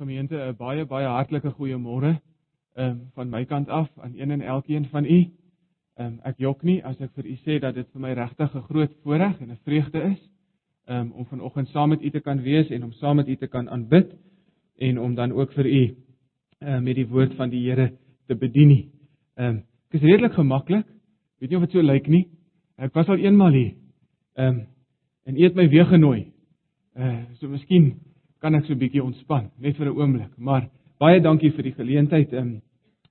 Gemeente 'n baie baie hartlike goeiemôre ehm um, van my kant af aan een en elkeen van u. Ehm um, ek jok nie as ek vir u sê dat dit vir my regtig 'n groot voorreg en 'n vreugde is um, om vanoggend saam met u te kan wees en om saam met u te kan aanbid en om dan ook vir u uh, met die woord van die Here te bedien. Ehm um, dit is redelik gemaklik. Weet nie of dit so lyk nie. Ek was al eenmal hier. Ehm um, en u het my weer genooi. Eh uh, so miskien kan ek so 'n bietjie ontspan net vir 'n oomblik. Maar baie dankie vir die geleentheid en um,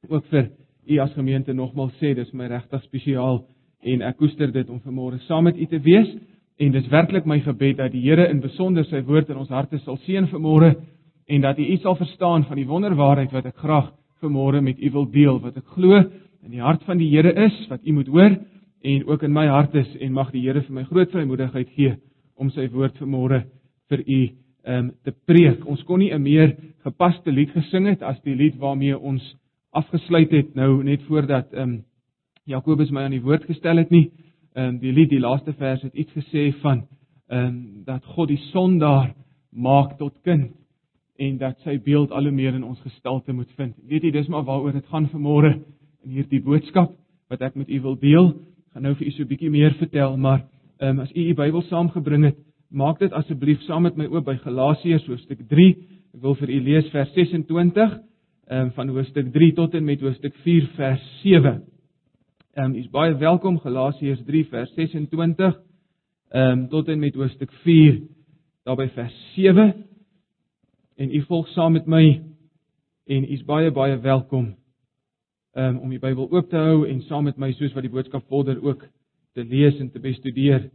ook vir u as gemeente nogmaals sê dis my regtig spesiaal en ek koester dit om vanmôre saam met u te wees en dis werklik my gebed dat die Here in besonder sy woord in ons harte sal seën vanmôre en dat u iets sal verstaan van die wonderwaarheid wat ek graag vanmôre met u wil deel wat ek glo in die hart van die Here is wat u moet hoor en ook in my hart is en mag die Here vir my groot vrymoedigheid gee om sy woord vanmôre vir u um, te preek. Ons kon nie 'n meer gepaste lied gesing het as die lied waarmee ons afgesluit het nou net voordat um, Jakobus my aan die woord gestel het nie. Um, die lied die laaste vers het iets gesê van um, dat God die sondaar maak tot kind en dat sy beeld al hoe meer in ons gestalte moet vind. Weet jy, dis maar waaroor dit gaan vanmôre in hierdie boodskap wat ek met u wil deel. Ek gaan nou vir u so 'n bietjie meer vertel, maar um, as u u Bybel saamgebring het, Maak dit asseblief saam met my oop by Galasiërs hoofstuk 3. Ek wil vir u lees vers 26 ehm van hoofstuk 3 tot en met hoofstuk 4 vers 7. Ehm um, u is baie welkom Galasiërs 3 vers 26 ehm um, tot en met hoofstuk 4 daarby vers 7. En u volg saam met my en u is baie baie welkom um, om die Bybel oop te hou en saam met my soos wat die boodskap vorder ook te lees en te bestudeer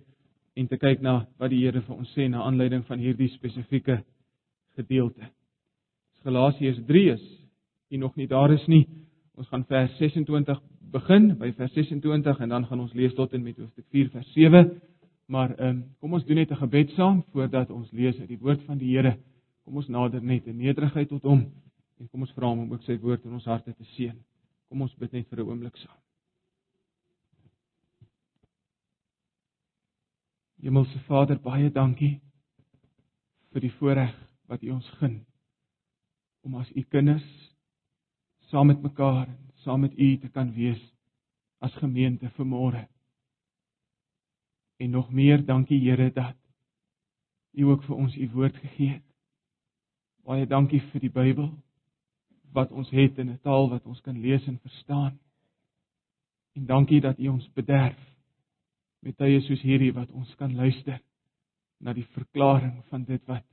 en te kyk na wat die Here vir ons sê na aanleiding van hierdie spesifieke gedeelte. Galasiërs 3 is hier nog nie daar is nie. Ons gaan vers 26 begin by vers 26 en dan gaan ons lees tot en met hoofstuk 4 vers 7. Maar ehm um, kom ons doen net 'n gebed saam voordat ons lees uit die woord van die Here. Kom ons nader net in nederigheid tot hom en kom ons vra hom om ook sy woord in ons harte te seën. Kom ons bid net vir 'n oomblik saam. Hemelse Vader, baie dankie vir die voorreg wat U ons gun om as U kinders saam met mekaar en saam met U te kan wees as gemeente vanmôre. En nog meer dankie Here dat U ook vir ons U woord gegee het. Baie dankie vir die Bybel wat ons het in 'n taal wat ons kan lees en verstaan. En dankie dat U ons bederf met tye soos hierdie wat ons kan luister na die verklaring van dit wat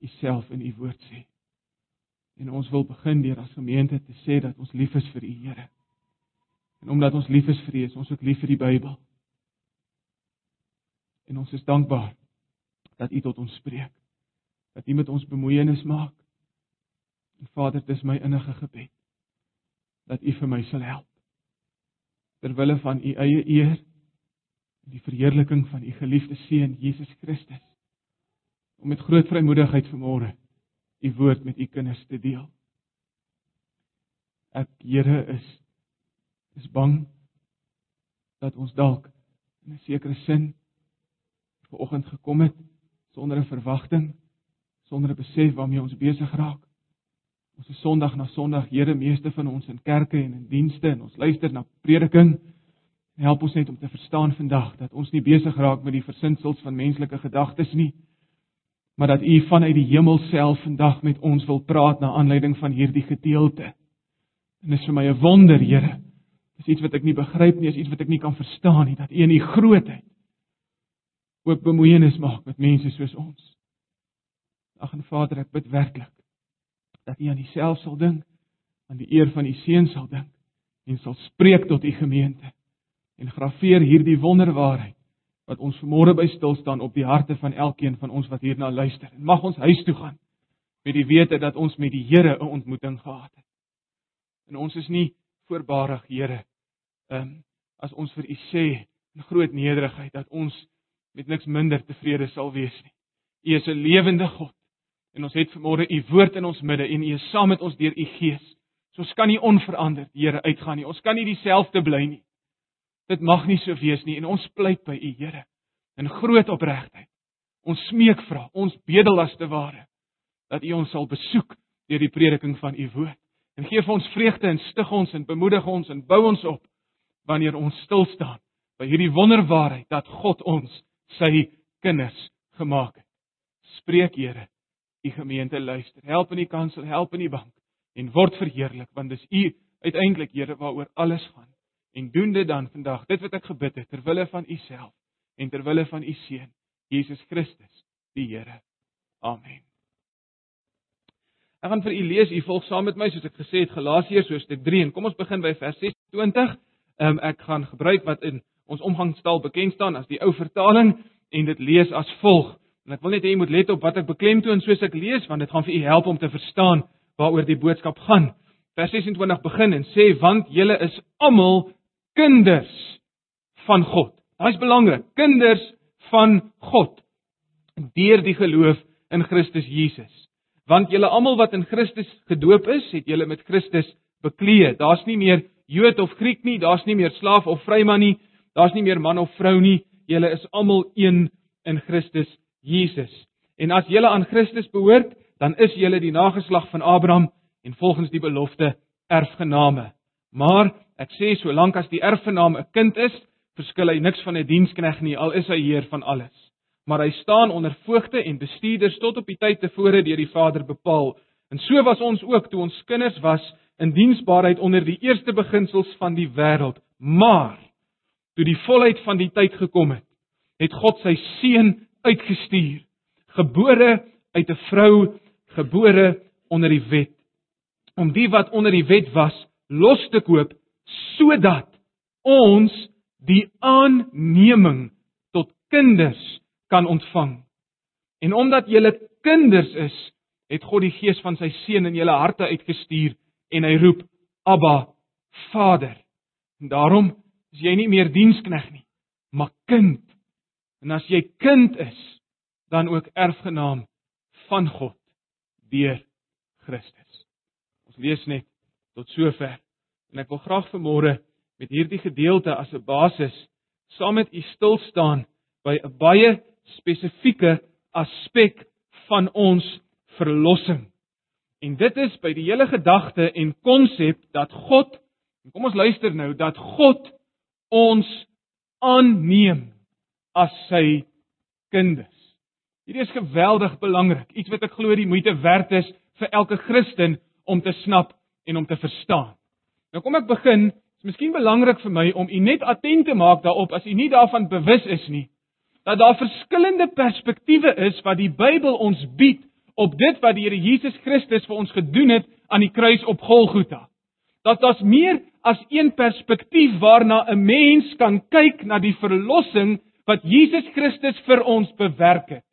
U self in U woord sê. En ons wil begin deur as gemeente te sê dat ons lief is vir U Here. En omdat ons lief is vir U, is ons ook lief vir die Bybel. En ons is dankbaar dat U tot ons spreek. Dat U met ons bemoeienis maak. En Vader, dit is my innige gebed dat U vir my sal help ter wille van U eie eer die verheerliking van u geliefde seun Jesus Christus om met groot vrymoedigheid vanmôre u woord met u kinders te deel. Ek Here is is bang dat ons dalk in 'n sekere sin vanoggend gekom het sonder 'n verwagting, sonder 'n besef waarmee ons besig raak. Ons is Sondag na Sondag, Here, meeste van ons in kerke en in dienste en ons luister na prediking Help ons net om te verstaan vandag dat ons nie besig raak met die versinsels van menslike gedagtes nie, maar dat U vanuit die hemel self vandag met ons wil praat na aanleiding van hierdie gedeelte. En dit is vir my 'n wonder, Here. Dis iets wat ek nie begryp nie, is iets wat ek nie kan verstaan nie, dat U in U grootheid ook bemoeienis maak met mense soos ons. Ag en Vader, ek bid werklik dat U aan Uself sal dink, aan die eer van U seun sal dink en sal spreek tot U gemeente en grafeer hierdie wonderwaarheid wat ons vanmôre by stil staan op die harte van elkeen van ons wat hierna luister. En mag ons huis toe gaan met die wete dat ons met die Here 'n ontmoeting gehad het. En ons is nie voorbarig, Here, ehm um, as ons vir U sê in groot nederigheid dat ons met niks minder tevrede sal wees nie. U is 'n lewende God en ons het vanmôre U woord in ons midde en U is saam met ons deur U Gees. So ons kan nie onveranderd, Here, uitgaan nie. Ons kan nie dieselfde bly nie. Dit mag nie so wees nie en ons pleit by U Here in groot opregtheid. Ons smeek vra, ons bedel as te ware dat U ons sal besoek deur die prediking van u woord. En gee vir ons vreugde en stig ons en bemoedig ons en bou ons op wanneer ons stil staan by hierdie wonderwaarheid dat God ons sy kinders gemaak het. Spreek Here, u gemeente luister. Help in die kansel, help in die bank en word verheerlik want dis u uiteindelik Here waaroor alles gaan. En doen dit dan vandag, dit wat ek gebid het ter wille van u self en ter wille van u seun Jesus Christus, die Here. Amen. Ek gaan vir u lees, u volg saam met my soos ek gesê het Galasiërs hoofstuk 3 en kom ons begin by vers 26. Ehm um, ek gaan gebruik wat in ons omgangstaal bekend staan as die ou vertaling en dit lees as volg. En ek wil net hê jy moet let op wat ek beklemtoon soos ek lees want dit gaan vir u help om te verstaan waaroor die boodskap gaan. Vers 26 begin en sê want julle is almal kinders van God. Daai's belangrik, kinders van God deur die geloof in Christus Jesus. Want julle almal wat in Christus gedoop is, het julle met Christus bekleed. Daar's nie meer Jood of Griek nie, daar's nie meer slaaf of vryman nie, daar's nie meer man of vrou nie. Julle is almal een in Christus Jesus. En as julle aan Christus behoort, dan is julle die nageslag van Abraham en volgens die belofte erfgename. Maar ek sê solank as die erfgenaam 'n kind is, verskil hy niks van 'n dienskneg nie, al is hy heer van alles. Maar hy staan onder voogte en bestuurders tot op die tyd tevore deur die Vader bepaal. En so was ons ook toe ons kinders was in diensbaarheid onder die eerste beginsels van die wêreld. Maar toe die volheid van die tyd gekom het, het God sy seun uitgestuur, gebore uit 'n vrou, gebore onder die wet, om die wat onder die wet was los te koop sodat ons die aanneming tot kinders kan ontvang. En omdat julle kinders is, het God die gees van sy seun in julle harte uitgestuur en hy roep Abba Vader. En daarom is jy nie meer dienskneg nie, maar kind. En as jy kind is, dan ook erfgenaam van God deur Christus. Ons lees net tot sover. En ek wil graag vanmôre met hierdie gedeelte as 'n basis saam met u stil staan by 'n baie spesifieke aspek van ons verlossing. En dit is by die hele gedagte en konsep dat God, kom ons luister nou, dat God ons aanneem as sy kinders. Hierdie is geweldig belangrik, iets wat ek glo die moeite werd is vir elke Christen om te snap en om te verstaan. Nou kom ek begin, dit is miskien belangrik vir my om u net attent te maak daarop as u nie daarvan bewus is nie, dat daar verskillende perspektiewe is wat die Bybel ons bied op dit wat die Here Jesus Christus vir ons gedoen het aan die kruis op Golgotha. Dat daar's meer as een perspektief waarna 'n mens kan kyk na die verlossing wat Jesus Christus vir ons bewerk het.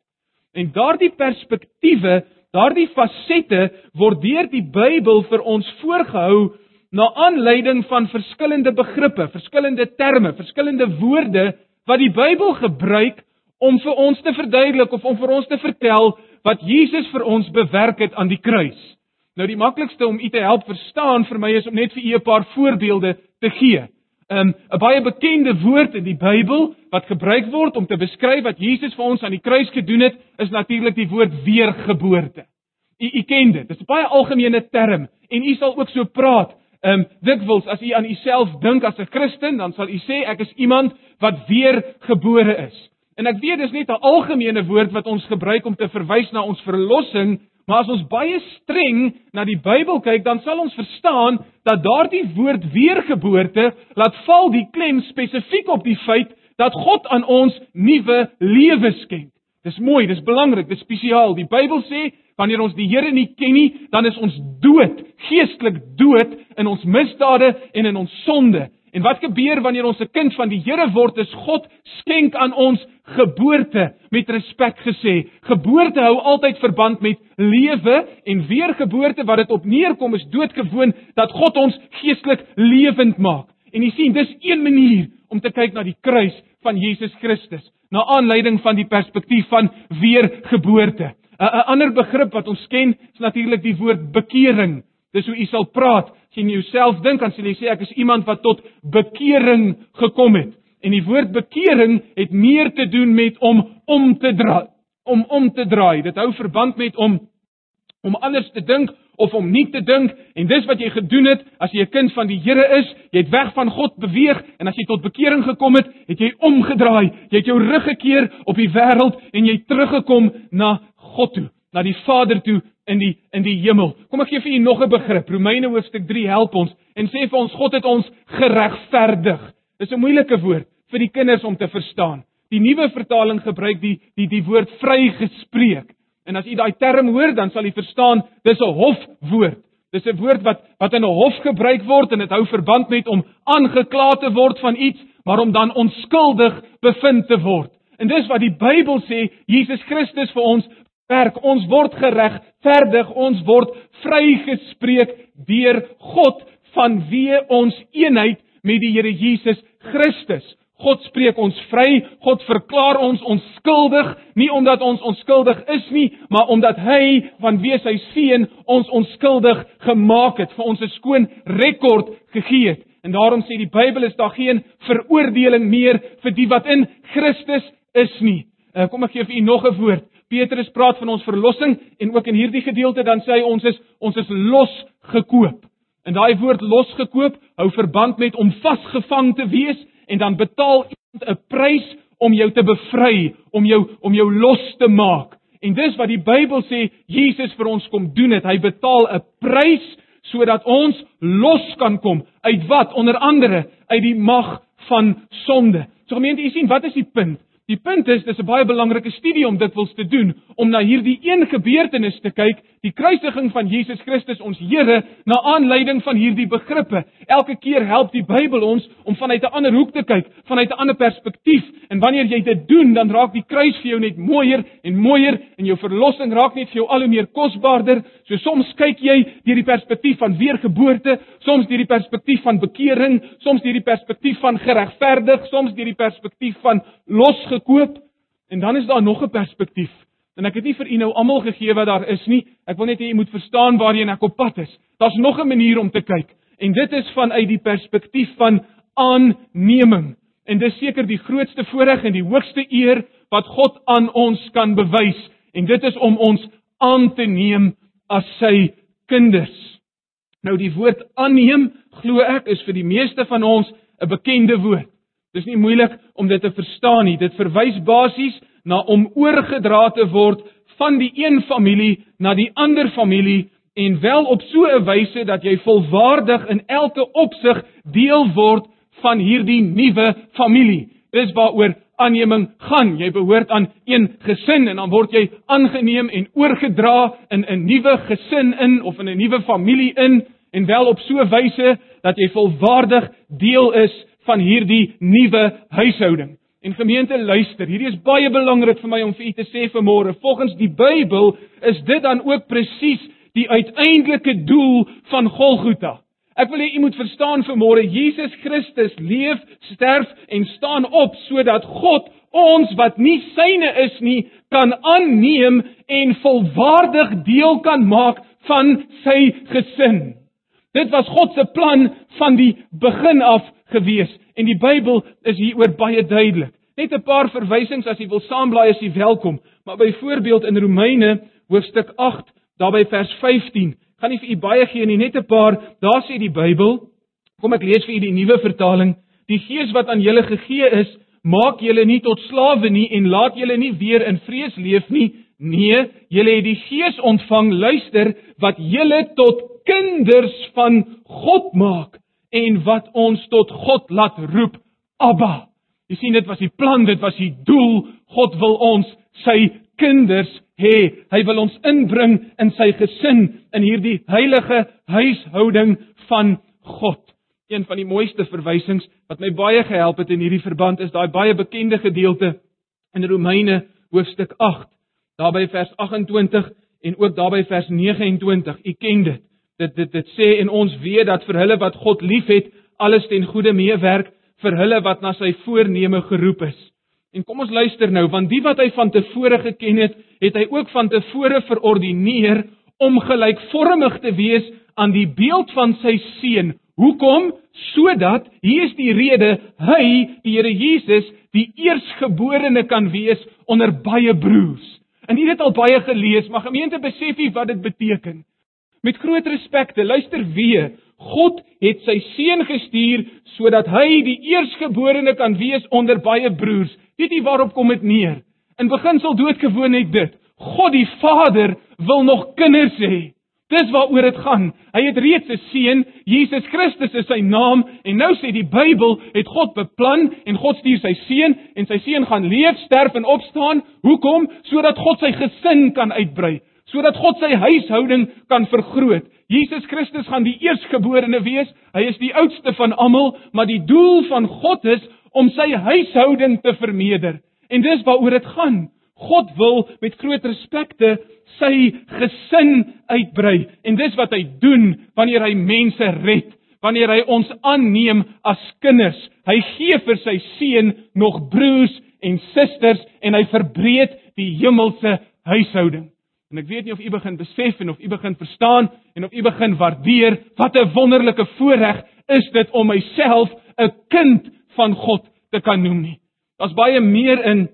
En daardie perspektiewe, daardie fasette word deur die Bybel vir ons voorgehou na aanleiding van verskillende begrippe, verskillende terme, verskillende woorde wat die Bybel gebruik om vir ons te verduidelik of om vir ons te vertel wat Jesus vir ons bewerk het aan die kruis. Nou die maklikste om u te help verstaan vir my is om net vir u 'n paar voorbeelde te gee. 'n um, 'n baie bekende woord in die Bybel wat gebruik word om te beskryf wat Jesus vir ons aan die kruis gedoen het, is natuurlik die woord weergeboorte. U u ken dit. Dit is 'n baie algemene term en u sal ook so praat. Ehm um, dikwels as u aan u self dink as 'n Christen, dan sal u sê ek is iemand wat weergebore is. En ek weet dis net 'n algemene woord wat ons gebruik om te verwys na ons verlossing, maar as ons baie streng na die Bybel kyk, dan sal ons verstaan dat daardie woord weergeboorte laat val die klem spesifiek op die feit dat God aan ons nuwe lewe skenk. Dis mooi, dis belangrik, dis spesiaal. Die Bybel sê wanneer ons die Here nie ken nie, dan is ons dood, geestelik dood in ons misdade en in ons sonde. En wat gebeur wanneer ons 'n kind van die Here word? Is God skenk aan ons geboorte met respek gesê. Geboorte hou altyd verband met lewe en weergeboorte wat dit op neerkom is doodgewoon dat God ons geestelik lewend maak. En jy sien, dis een manier om te kyk na die kruis van Jesus Christus, na aanleiding van die perspektief van weergeboorte. 'n Ander begrip wat ons ken, is natuurlik die woord bekering. Dis hoe u sal praat as jy in jouself dink dan sal jy sê ek is iemand wat tot bekering gekom het. En die woord bekering het meer te doen met om om te draai, om om te draai. Dit hou verband met om om anders te dink, of om nie te dink en dis wat jy gedoen het as jy 'n kind van die Here is, jy het weg van God beweeg en as jy tot bekering gekom het, het jy omgedraai, jy het jou rug gekeer op die wêreld en jy teruggekom na God toe, na die Vader toe in die in die hemel. Kom ek gee vir u nog 'n begrip. Romeine hoofstuk 3 help ons en sê vir ons God het ons geregverdig. Dis 'n moeilike woord vir die kinders om te verstaan. Die nuwe vertaling gebruik die die die woord vrygespreek. En as u daai term hoor, dan sal u verstaan dis 'n hofwoord. Dis 'n woord wat wat in 'n hof gebruik word en dit hou verband met om aangekla te word van iets, maar om dan onskuldig bevind te word. En dis wat die Bybel sê, Jesus Christus vir ons werk. Ons word geregverdig, ons word vrygespreek deur God vanweë ons eenheid met die Here Jesus Christus. God spreek ons vry, God verklaar ons onskuldig, nie omdat ons onskuldig is nie, maar omdat hy vanweë sy seun ons onskuldig gemaak het, vir ons 'n skoon rekord gegee het. En daarom sê die Bybel is daar geen veroordeling meer vir die wat in Christus is nie. Uh, kom ek gee vir u nog 'n woord. Petrus praat van ons verlossing en ook in hierdie gedeelte dan sê hy ons is ons is losgekoop. En daai woord losgekoop hou verband met om vasgevang te wees en dan betaal iemand 'n prys om jou te bevry, om jou om jou los te maak. En dis wat die Bybel sê Jesus vir ons kom doen het. Hy betaal 'n prys sodat ons los kan kom uit wat onder andere uit die mag van sonde. So gemeente, u sien, wat is die punt? Die punt is dis 'n baie belangrike studie om dit wils te doen om na hierdie een gebeurtenis te kyk, die kruisiging van Jesus Christus ons Here na aanleiding van hierdie begrippe. Elke keer help die Bybel ons om vanuit 'n ander hoek te kyk, vanuit 'n ander perspektief. En wanneer jy dit doen, dan raak die kruis vir jou net mooier en mooier en jou verlossing raak net vir jou al hoe meer kosbaarder. So soms kyk jy deur die perspektief van weergeboorte, soms deur die perspektief van bekering, soms deur die perspektief van geregverdig, soms deur die perspektief van losgekoop. En dan is daar nog 'n perspektief. En ek het nie vir u nou almal gegee wat daar is nie. Ek wil net hê u moet verstaan waarheen ek op pad is. Daar's nog 'n manier om te kyk. En dit is vanuit die perspektief van aanneming. En dis seker die grootste voorreg en die hoogste eer wat God aan ons kan bewys. En dit is om ons aan te neem as sy kinders. Nou die woord aanneem, glo ek, is vir die meeste van ons 'n bekende woord. Dis nie moeilik om dit te verstaan nie. Dit verwys basies na om oorgedra te word van die een familie na die ander familie en wel op so 'n wyse dat jy volwaardig in elke opsig deel word van hierdie nuwe familie. Dis waaroor aanneming gaan. Jy behoort aan een gesin en dan word jy aangeneem en oorgedra in 'n nuwe gesin in of in 'n nuwe familie in en wel op so 'n wyse dat jy volwaardig deel is van hierdie nuwe huishouding. En gemeente luister, hierdie is baie belangrik vir my om vir u te sê vanmôre. Volgens die Bybel is dit dan ook presies die uiteindelike doel van Golgotha. Ek wil hê u moet verstaan vanmôre Jesus Christus leef, sterf en staan op sodat God ons wat nie syne is nie kan aanneem en volwaardig deel kan maak van sy gesin. Dit was God se plan van die begin af gewees en die Bybel is hieroor baie duidelik. Net 'n paar verwysings as jy wil saamblaai as jy welkom, maar byvoorbeeld in Romeine hoofstuk 8, daarby vers 15, gaan nie vir u baie gee nie, net 'n paar. Daar sê die Bybel, kom ek lees vir u die nuwe vertaling, die gees wat aan julle gegee is, maak julle nie tot slawe nie en laat julle nie weer in vrees leef nie. Nee, julle het die gees ontvang, luister, wat julle tot kinders van God maak en wat ons tot God laat roep Abba. Jy sien dit was die plan, dit was die doel. God wil ons sy kinders hê. Hy wil ons inbring in sy gesin in hierdie heilige huishouding van God. Een van die mooiste verwysings wat my baie gehelp het in hierdie verband is daai baie bekende gedeelte in Romeine hoofstuk 8, daarby vers 28 en ook daarby vers 29. U ken dit dit dit dit sê en ons weet dat vir hulle wat God liefhet, alles ten goeie meewerk vir hulle wat na sy voorneme geroep is. En kom ons luister nou, want die wat hy van tevore geken het, het hy ook van tevore verordineer om gelykvormig te wees aan die beeld van sy seun. Hoekom? Sodat hier is die rede, hy, die Here Jesus, die eersgeborene kan wees onder baie broers. En jy het al baie gelees, maar gemeente besef jy wat dit beteken? Met groot respekte, luister weer. God het sy seun gestuur sodat hy die eersgeborene kan wees onder baie broers. Weet jy waarop kom dit neer? In beginsel doodgewoon net dit. God die Vader wil nog kinders hê. Dis waaroor dit gaan. Hy het reeds 'n seun, Jesus Christus is sy naam en nou sê die Bybel het God beplan en God stuur sy seun en sy seun gaan leef, sterf en opstaan. Hoekom? Sodat God sy gesin kan uitbrei, sodat God sy huishouding kan vergroot. Jesus Christus gaan die eerstgeborene wees. Hy is die oudste van almal, maar die doel van God is om sy huishouding te vermeerder. En dis waaroor dit gaan. God wil met groot respekte sy gesin uitbrei en dis wat hy doen wanneer hy mense red, wanneer hy ons aanneem as kinders. Hy gee vir sy seun nog broers en susters en hy verbreed die hemelse huishouding. En ek weet nie of u begin besef en of u begin verstaan en of u begin waardeer wat 'n wonderlike voorreg is dit om myself 'n kind van God te kan noem nie. Daar's baie meer in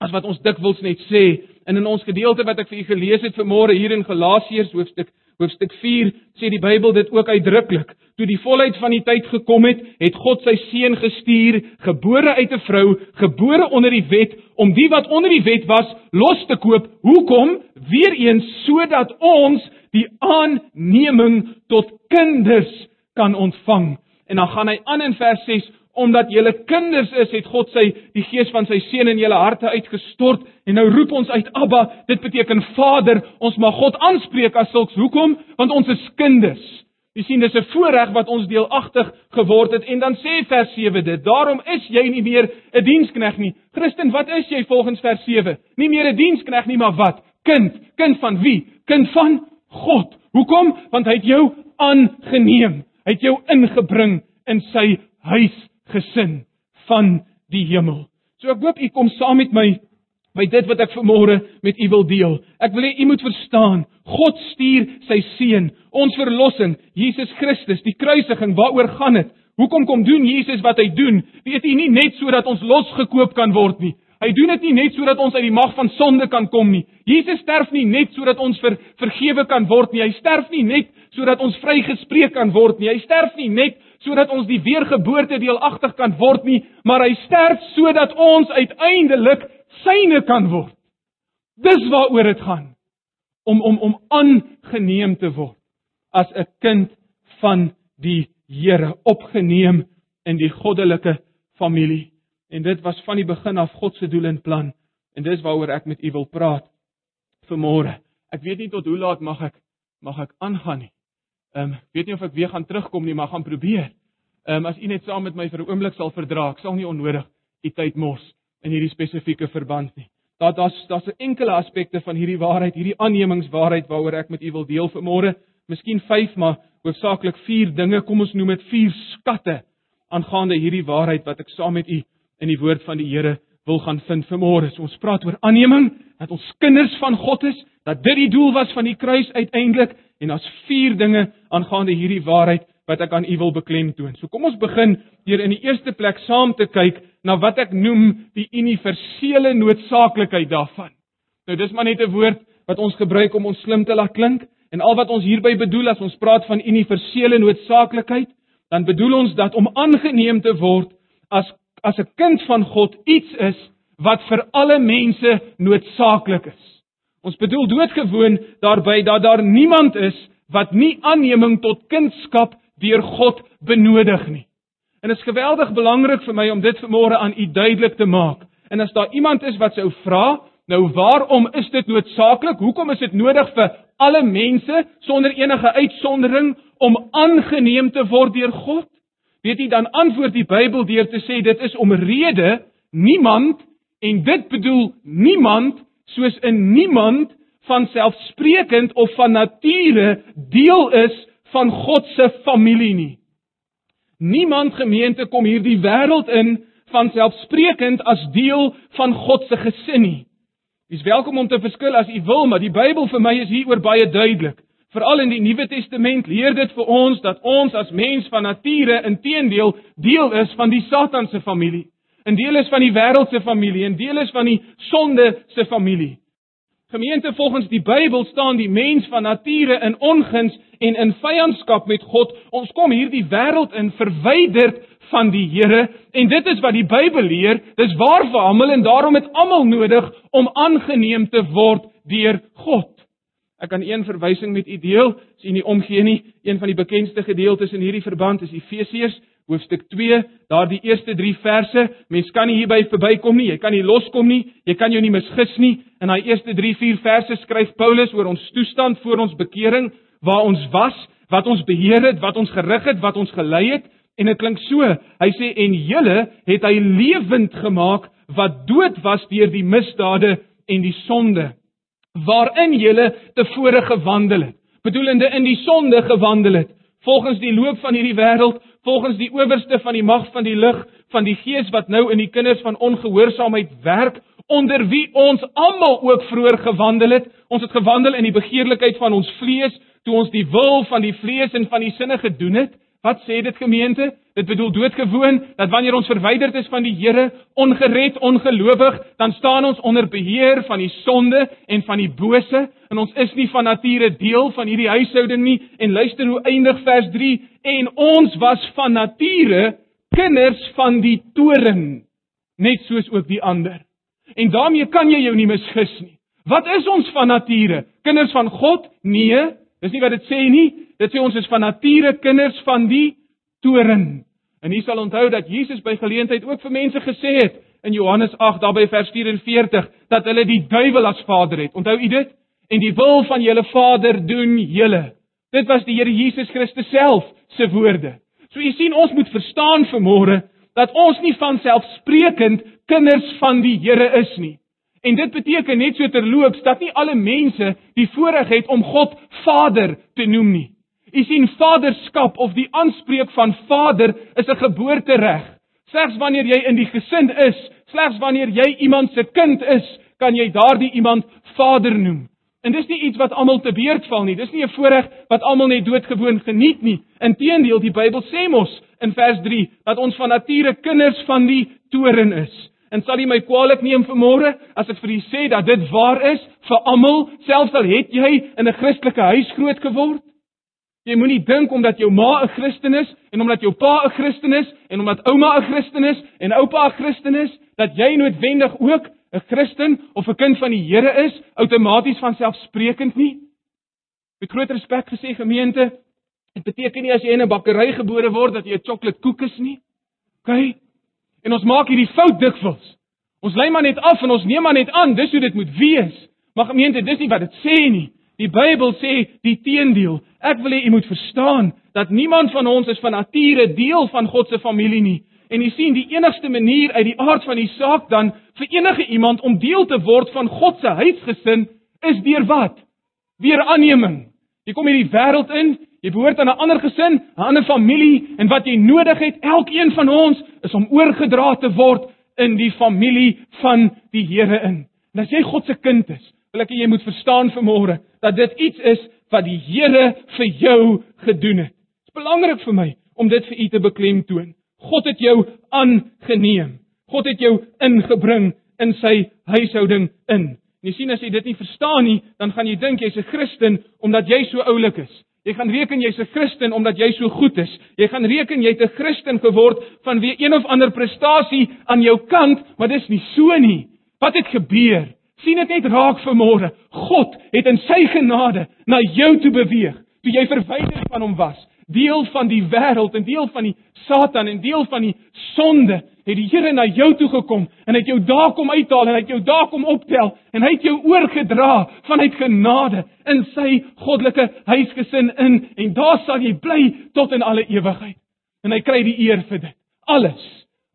as wat ons dikwels net sê En in ons gedeelte wat ek vir u gelees het vanmôre hier in Galasiërs hoofstuk hoofstuk 4 sê die Bybel dit ook uitdruklik. Toe die volheid van die tyd gekom het, het God sy seun gestuur, gebore uit 'n vrou, gebore onder die wet, om die wat onder die wet was los te koop. Hoekom? Weereens sodat ons die aanneming tot kinders kan ontvang. En dan gaan hy aan in vers 6 omdat julle kinders is, het God sy die gees van sy seun in julle harte uitgestort en nou roep ons uit Abba, dit beteken Vader. Ons mag God aanspreek as sulks. Hoekom? Want ons is kinders. Jy sien, dis 'n voorreg wat ons deelagtig geword het en dan sê vers 7 dit. Daarom is jy nie meer 'n dienskneg nie. Christen, wat is jy volgens vers 7? Nie meer 'n dienskneg nie, maar wat? Kind. Kind van wie? Kind van God. Hoekom? Want hy het jou aangeneem. Hy het jou ingebring in sy huis gesin van die hemel. So ek hoop u kom saam met my by dit wat ek vanmôre met u wil deel. Ek wil hê u moet verstaan, God stuur sy seun, ons verlossing, Jesus Christus, die kruisiging, waaroor gaan dit? Hoekom kom doen Jesus wat hy doen? Weet u nie net sodat ons losgekoop kan word nie. Hy doen dit nie net sodat ons uit die mag van sonde kan kom nie. Jesus sterf nie net sodat ons ver, vergewe kan word nie. Hy sterf nie net sodat ons vrygespreek kan word nie. Hy sterf nie net sodat ons die weergeboorte deelagtig kan word nie, maar hy sterf sodat ons uiteindelik syne kan word. Dis waaroor dit gaan. Om om om aangeneem te word as 'n kind van die Here, opgeneem in die goddelike familie. En dit was van die begin af God se doel en plan. En dis waaroor ek met u wil praat vanmôre. Ek weet nie tot hoe laat mag ek mag ek aangaan nie. Ehm um, weet nie of ek weer gaan terugkom nie, maar gaan probeer. Ehm um, as u net saam met my vir 'n oomblik sal verdra, ek sal nie onnodig u tyd mors in hierdie spesifieke verband nie. Daar daar's daar's 'n enkele aspekte van hierdie waarheid, hierdie aannemingswaarheid waaroor ek met u wil deel vanmôre. Miskien 5, maar hoofsaaklik 4 dinge, kom ons noem dit 4 skatte aangaande hierdie waarheid wat ek saam met u in die woord van die Here wil gaan vind vanmôre. So ons praat oor aanneming, dat ons kinders van God is, dat dit die doel was van die kruis uiteindelik en daar's vier dinge aangaande hierdie waarheid wat ek aan u wil beklemtoon. So kom ons begin deur in die eerste plek saam te kyk na wat ek noem die universele noodsaaklikheid daarvan. Nou dis maar net 'n woord wat ons gebruik om ons slim te laat klink en al wat ons hierby bedoel as ons praat van universele noodsaaklikheid, dan bedoel ons dat om aangeneem te word as as 'n kind van God iets is wat vir alle mense noodsaaklik is. Ons bedoel doodgewoon daarby dat daar niemand is wat nie aanneming tot kindskap deur God benodig nie. En dit is geweldig belangrik vir my om dit vanmôre aan u duidelik te maak. En as daar iemand is wat sou vra, nou waarom is dit noodsaaklik? Hoekom is dit nodig vir alle mense sonder enige uitsondering om aangeneem te word deur God? Weet jy dan antwoord die Bybel deur te sê dit is omrede niemand en dit bedoel niemand soos 'n niemand van selfsprekend of van nature deel is van God se familie nie. Niemand gemeente kom hierdie wêreld in van selfsprekend as deel van God se gesin nie. Jy's welkom om te verskil as u wil, maar die Bybel vir my is hieroor baie duidelik. Veral in die Nuwe Testament leer dit vir ons dat ons as mens van nature inteendeel deel is van die Satan se familie. 'n Deel is van die wêreld se familie, 'n deel is van die sonde se familie. Gemeente volgens die Bybel staan die mens van nature in onguns en in vyandskap met God. Ons kom hierdie wêreld in verwyderd van die Here en dit is wat die Bybel leer. Dis waar vir almal en daarom het almal nodig om aangeneem te word deur God. Ek kan een verwysing met u deel, as u nie omgee nie. Een van die bekendste gedeeltes in hierdie verband is Efesiërs hoofstuk 2, daardie eerste 3 verse. Mens kan nie hierby verbykom nie. Jy kan nie loskom nie. Jy kan jou nie misgis nie. In daai eerste 3, 4 verse skryf Paulus oor ons toestand voor ons bekering, waar ons was, wat ons beheer het, wat ons gerig het, wat ons gelei het. En dit klink so. Hy sê en julle het hy lewend gemaak wat dood was deur die misdade en die sonde waarin julle tevore gewandel het. Bedoelende in die sonde gewandel het, volgens die loop van hierdie wêreld, volgens die owerste van die mag van die lig, van die gees wat nou in die kinders van ongehoorsaamheid werk, onder wie ons almal ook vroeër gewandel het. Ons het gewandel in die begeerlikheid van ons vlees, toe ons die wil van die vlees en van die sinne gedoen het. Wat sê dit gemeente? Dit bedoel doodgewoon dat wanneer ons verwyderd is van die Here, ongered, ongelowig, dan staan ons onder beheer van die sonde en van die bose en ons is nie van nature deel van hierdie huishouding nie. En luister hoe eindig vers 3 en ons was van nature kinders van die toren, net soos ook die ander. En daarmee kan jy jou nie misgis nie. Wat is ons van nature? Kinders van God? Nee, dis nie wat dit sê nie. Dit sê ons is van nature kinders van die toren. En jy sal onthou dat Jesus by geleentheid ook vir mense gesê het in Johannes 8 daarby vers 44 dat hulle die duiwel as vader het. Onthou u dit? En die wil van julle Vader doen julle. Dit was die Here Jesus Christus self se woorde. So u sien ons moet verstaan vanmôre dat ons nie van selfsprekend kinders van die Here is nie. En dit beteken net so terloops dat nie alle mense die voorreg het om God Vader te noem nie. U sien vaderskap of die aanspreek van vader is 'n geboortereg. Slegs wanneer jy in die gesin is, slegs wanneer jy iemand se kind is, kan jy daardie iemand vader noem. En dis nie iets wat almal te beurt val nie. Dis nie 'n voorreg wat almal net doodgewoon geniet nie. Inteendeel, die Bybel sê mos in vers 3 dat ons van nature kinders van die toren is. En sal jy my kwaliek neem vanmôre as ek vir u sê dat dit waar is vir almal, selfs al het jy in 'n Christelike huis groot geword? Jy moenie dink omdat jou ma 'n Christen is en omdat jou pa 'n Christen is en omdat ouma 'n Christen is en oupa 'n Christen is, dat jy noodwendig ook 'n Christen of 'n kind van die Here is, outomaties van selfsprekend nie. Met groot respek gesê gemeente, dit beteken nie as jy in 'n bakkery gebore word dat jy 'n chocolate koek is nie. OK? En ons maak hierdie fout dikwels. Ons lei maar net af en ons neem maar net aan dis hoe dit moet wees. Maar gemeente, dis nie wat dit sê nie. Die Bybel sê die teendeel. Ek wil hê u moet verstaan dat niemand van ons is van nature deel van God se familie nie. En u sien die enigste manier uit die aard van die saak dan vir enige iemand om deel te word van God se huisgesin is deur wat? Deur aanneming. Jy kom hierdie wêreld in, jy behoort aan 'n ander gesin, 'n ander familie en wat jy nodig het, elkeen van ons, is om oorgedra te word in die familie van die Here in. En as jy God se kind is, wil ek jy moet verstaan vanmôre dat dit iets is wat die Here vir jou gedoen het. Dit is belangrik vir my om dit vir u te beklemtoon. God het jou aangeneem. God het jou ingebring in sy huishouding in. En jy sien as jy dit nie verstaan nie, dan gaan jy dink jy's 'n Christen omdat jy so oulik is. Jy gaan reken jy's 'n Christen omdat jy so goed is. Jy gaan reken jy't 'n Christen geword vanweë een of ander prestasie aan jou kant, maar dis nie so nie. Wat het gebeur? Sien dit net raak vanmôre. God het in sy genade na jou toe beweeg toe jy verwyder van hom was. Deel van die wêreld en deel van die Satan en deel van die sonde het die Here na jou toe gekom en het jou daar kom uithaal en het jou daar kom optel en hy het jou oorgedra vanuit genade in sy goddelike huisgesin in en daar sal jy bly tot in alle ewigheid. En hy kry die eer vir dit. Alles.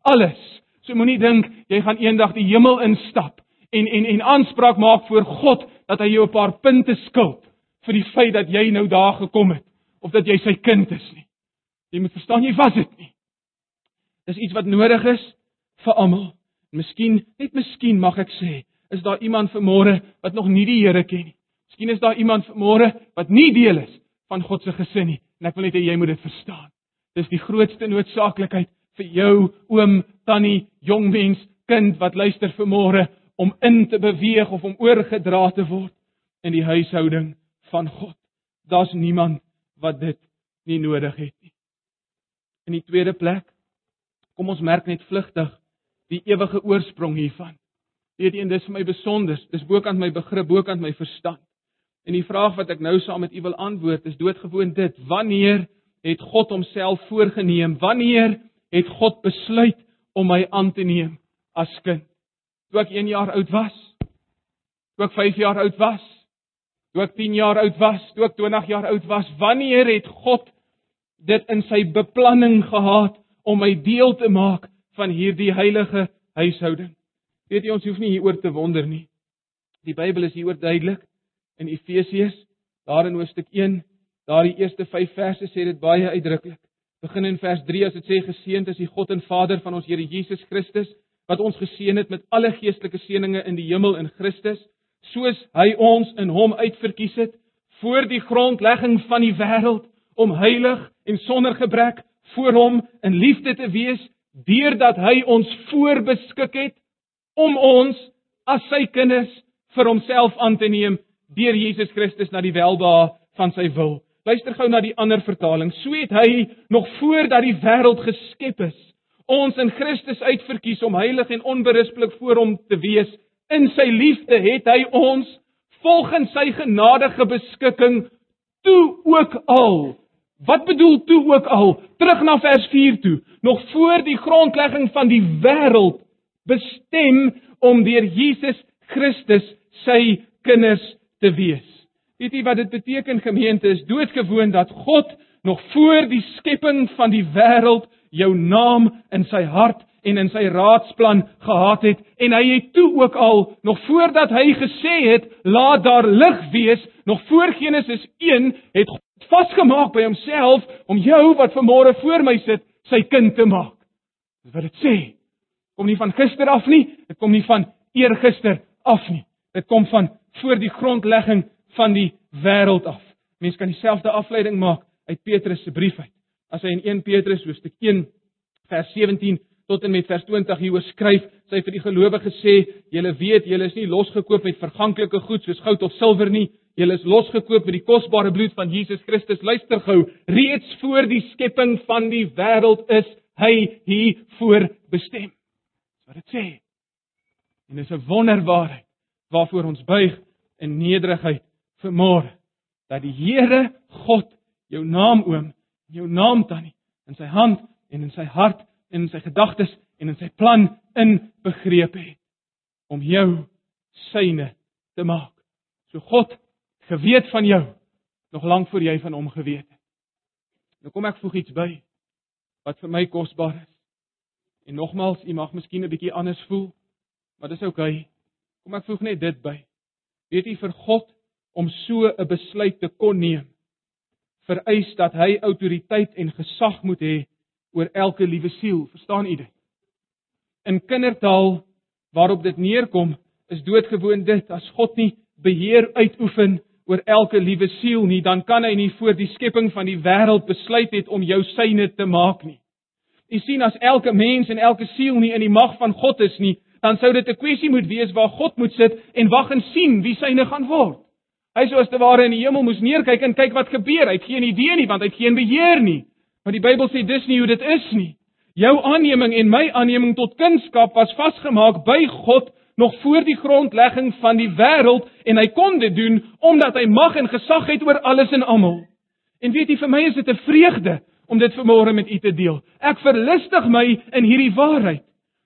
Alles. So moenie dink jy gaan eendag die hemel instap en en en aanspraak maak voor God dat hy jou 'n paar punte skuld vir die feit dat jy nou daar gekom het of dat jy sy kind is nie. Jy moet verstaan jy was dit nie. Dis iets wat nodig is vir almal. Miskien, net miskien mag ek sê, is daar iemand vanmôre wat nog nie die Here ken nie. Miskien is daar iemand vanmôre wat nie deel is van God se gesin nie en ek wil net hê jy moet dit verstaan. Dis die grootste noodsaaklikheid vir jou oom, tannie, jong mens, kind wat luister vanmôre om in te beweeg of om oorgedra te word in die huishouding van God. Daar's niemand wat dit nie nodig het nie. In die tweede plek kom ons merk net vlugtig die ewige oorsprong hiervan. Weet jy, en dis vir my besonder, dis bokant my begrip, bokant my verstand. En die vraag wat ek nou saam met u wil antwoord is doodgewoon dit: Wanneer het God homself voorgenem? Wanneer het God besluit om my aan te neem as kind? Toe ek 1 jaar oud was? Toe ek 5 jaar oud was? Toe ek 10 jaar oud was? Toe ek 20 jaar oud was? Wanneer het God dit in sy beplanning gehad om my deel te maak van hierdie heilige huishouding? Weet jy ons hoef nie hieroor te wonder nie. Die Bybel is hieroor duidelik in Efesiërs, daar in hoofstuk 1, daardie eerste 5 verse sê dit baie uitdruklik. Begin in vers 3 as dit sê geseënd is die God en Vader van ons Here Jesus Christus wat ons geseën het met alle geestelike seënings in die hemel in Christus, soos hy ons in hom uitverkies het voor die grondlegging van die wêreld om heilig en sonder gebrek voor hom in liefde te wees deurdat hy ons voorbeskik het om ons as sy kinders vir homself aan te neem deur Jesus Christus na die welbehae van sy wil. Luister gou na die ander vertaling. So het hy nog voordat die wêreld geskep is, ons in Christus uitverkies om heilig en onberispelik voor hom te wees. In sy liefde het hy ons volgens sy genadige beskikking toe ook al. Wat bedoel toe ook al? Terug na vers 4 toe. Nog voor die grondlegging van die wêreld bestem om deur Jesus Christus sy kinders te wees. Weet jy wat dit beteken gemeente is doodgewoon dat God nog voor die skepping van die wêreld jou naam in sy hart en in sy raadsplan gehad het en hy het toe ook al nog voordat hy gesê het laat daar lig wees nog voor Genesis 1 het God vasgemaak by homself om jou wat vanmôre voor my sit sy kind te maak. Dis wat dit sê. Kom nie van gister af nie, dit kom nie van eergister af nie. Dit kom van voor die grondlegging van die wêreld af. Mense kan dieselfde afleiding maak uit Petrus se brief uit. As hy in 1 Petrus hoofstuk 1 vers 17 tot en met vers 20 hieroor skryf, sê hy vir die gelowiges sê, julle weet, julle is nie losgekoop met verganklike goed soos goud of silwer nie, julle is losgekoop met die kosbare bloed van Jesus Christus. Luister gou, reeds voor die skepping van die wêreld is hy hier voor bestem. Dis wat dit sê. En dis 'n wonderbaarheid waarvoor ons buig in nederigheid vanmôre dat die Here God jou naam oom, jou naam tannie in sy hand en in sy hart en in sy gedagtes en in sy plan inbegreep het om jou syne te maak. So God geweet van jou nog lank voor jy van hom geweet het. Nou kom ek voeg iets by wat vir my kosbaar is. En nogmals, u mag miskien 'n bietjie anders voel, maar dis oukei. Okay. Kom ek voeg net dit by. Weet jy vir God om so 'n besluit te kon neem, vereis dat hy autoriteit en gesag moet hê oor elke liewe siel. Verstaan u dit? In kindertaal waarop dit neerkom, is doodgewoon dit as God nie beheer uitoefen oor elke liewe siel nie, dan kan hy nie voor die skepping van die wêreld besluit het om jou syne te maak nie. U sien as elke mens en elke siel nie in die mag van God is nie, dan sou dit 'n kwessie moet wees waar God moet sit en wag en sien wie syne gaan word. Hy sou as te ware in die hemel moes neerkyk en kyk wat gebeur. Hy het geen idee nie want hy het geen beheer nie. Maar die Bybel sê dis nie hoe dit is nie. Jou aanneming en my aanneming tot kunskap was vasgemaak by God nog voor die grondlegging van die wêreld en hy kon dit doen omdat hy mag en gesag het oor alles en almal. En weet jy vir my is dit 'n vreugde om dit vanmôre met u te deel. Ek verlustig my in hierdie waarheid.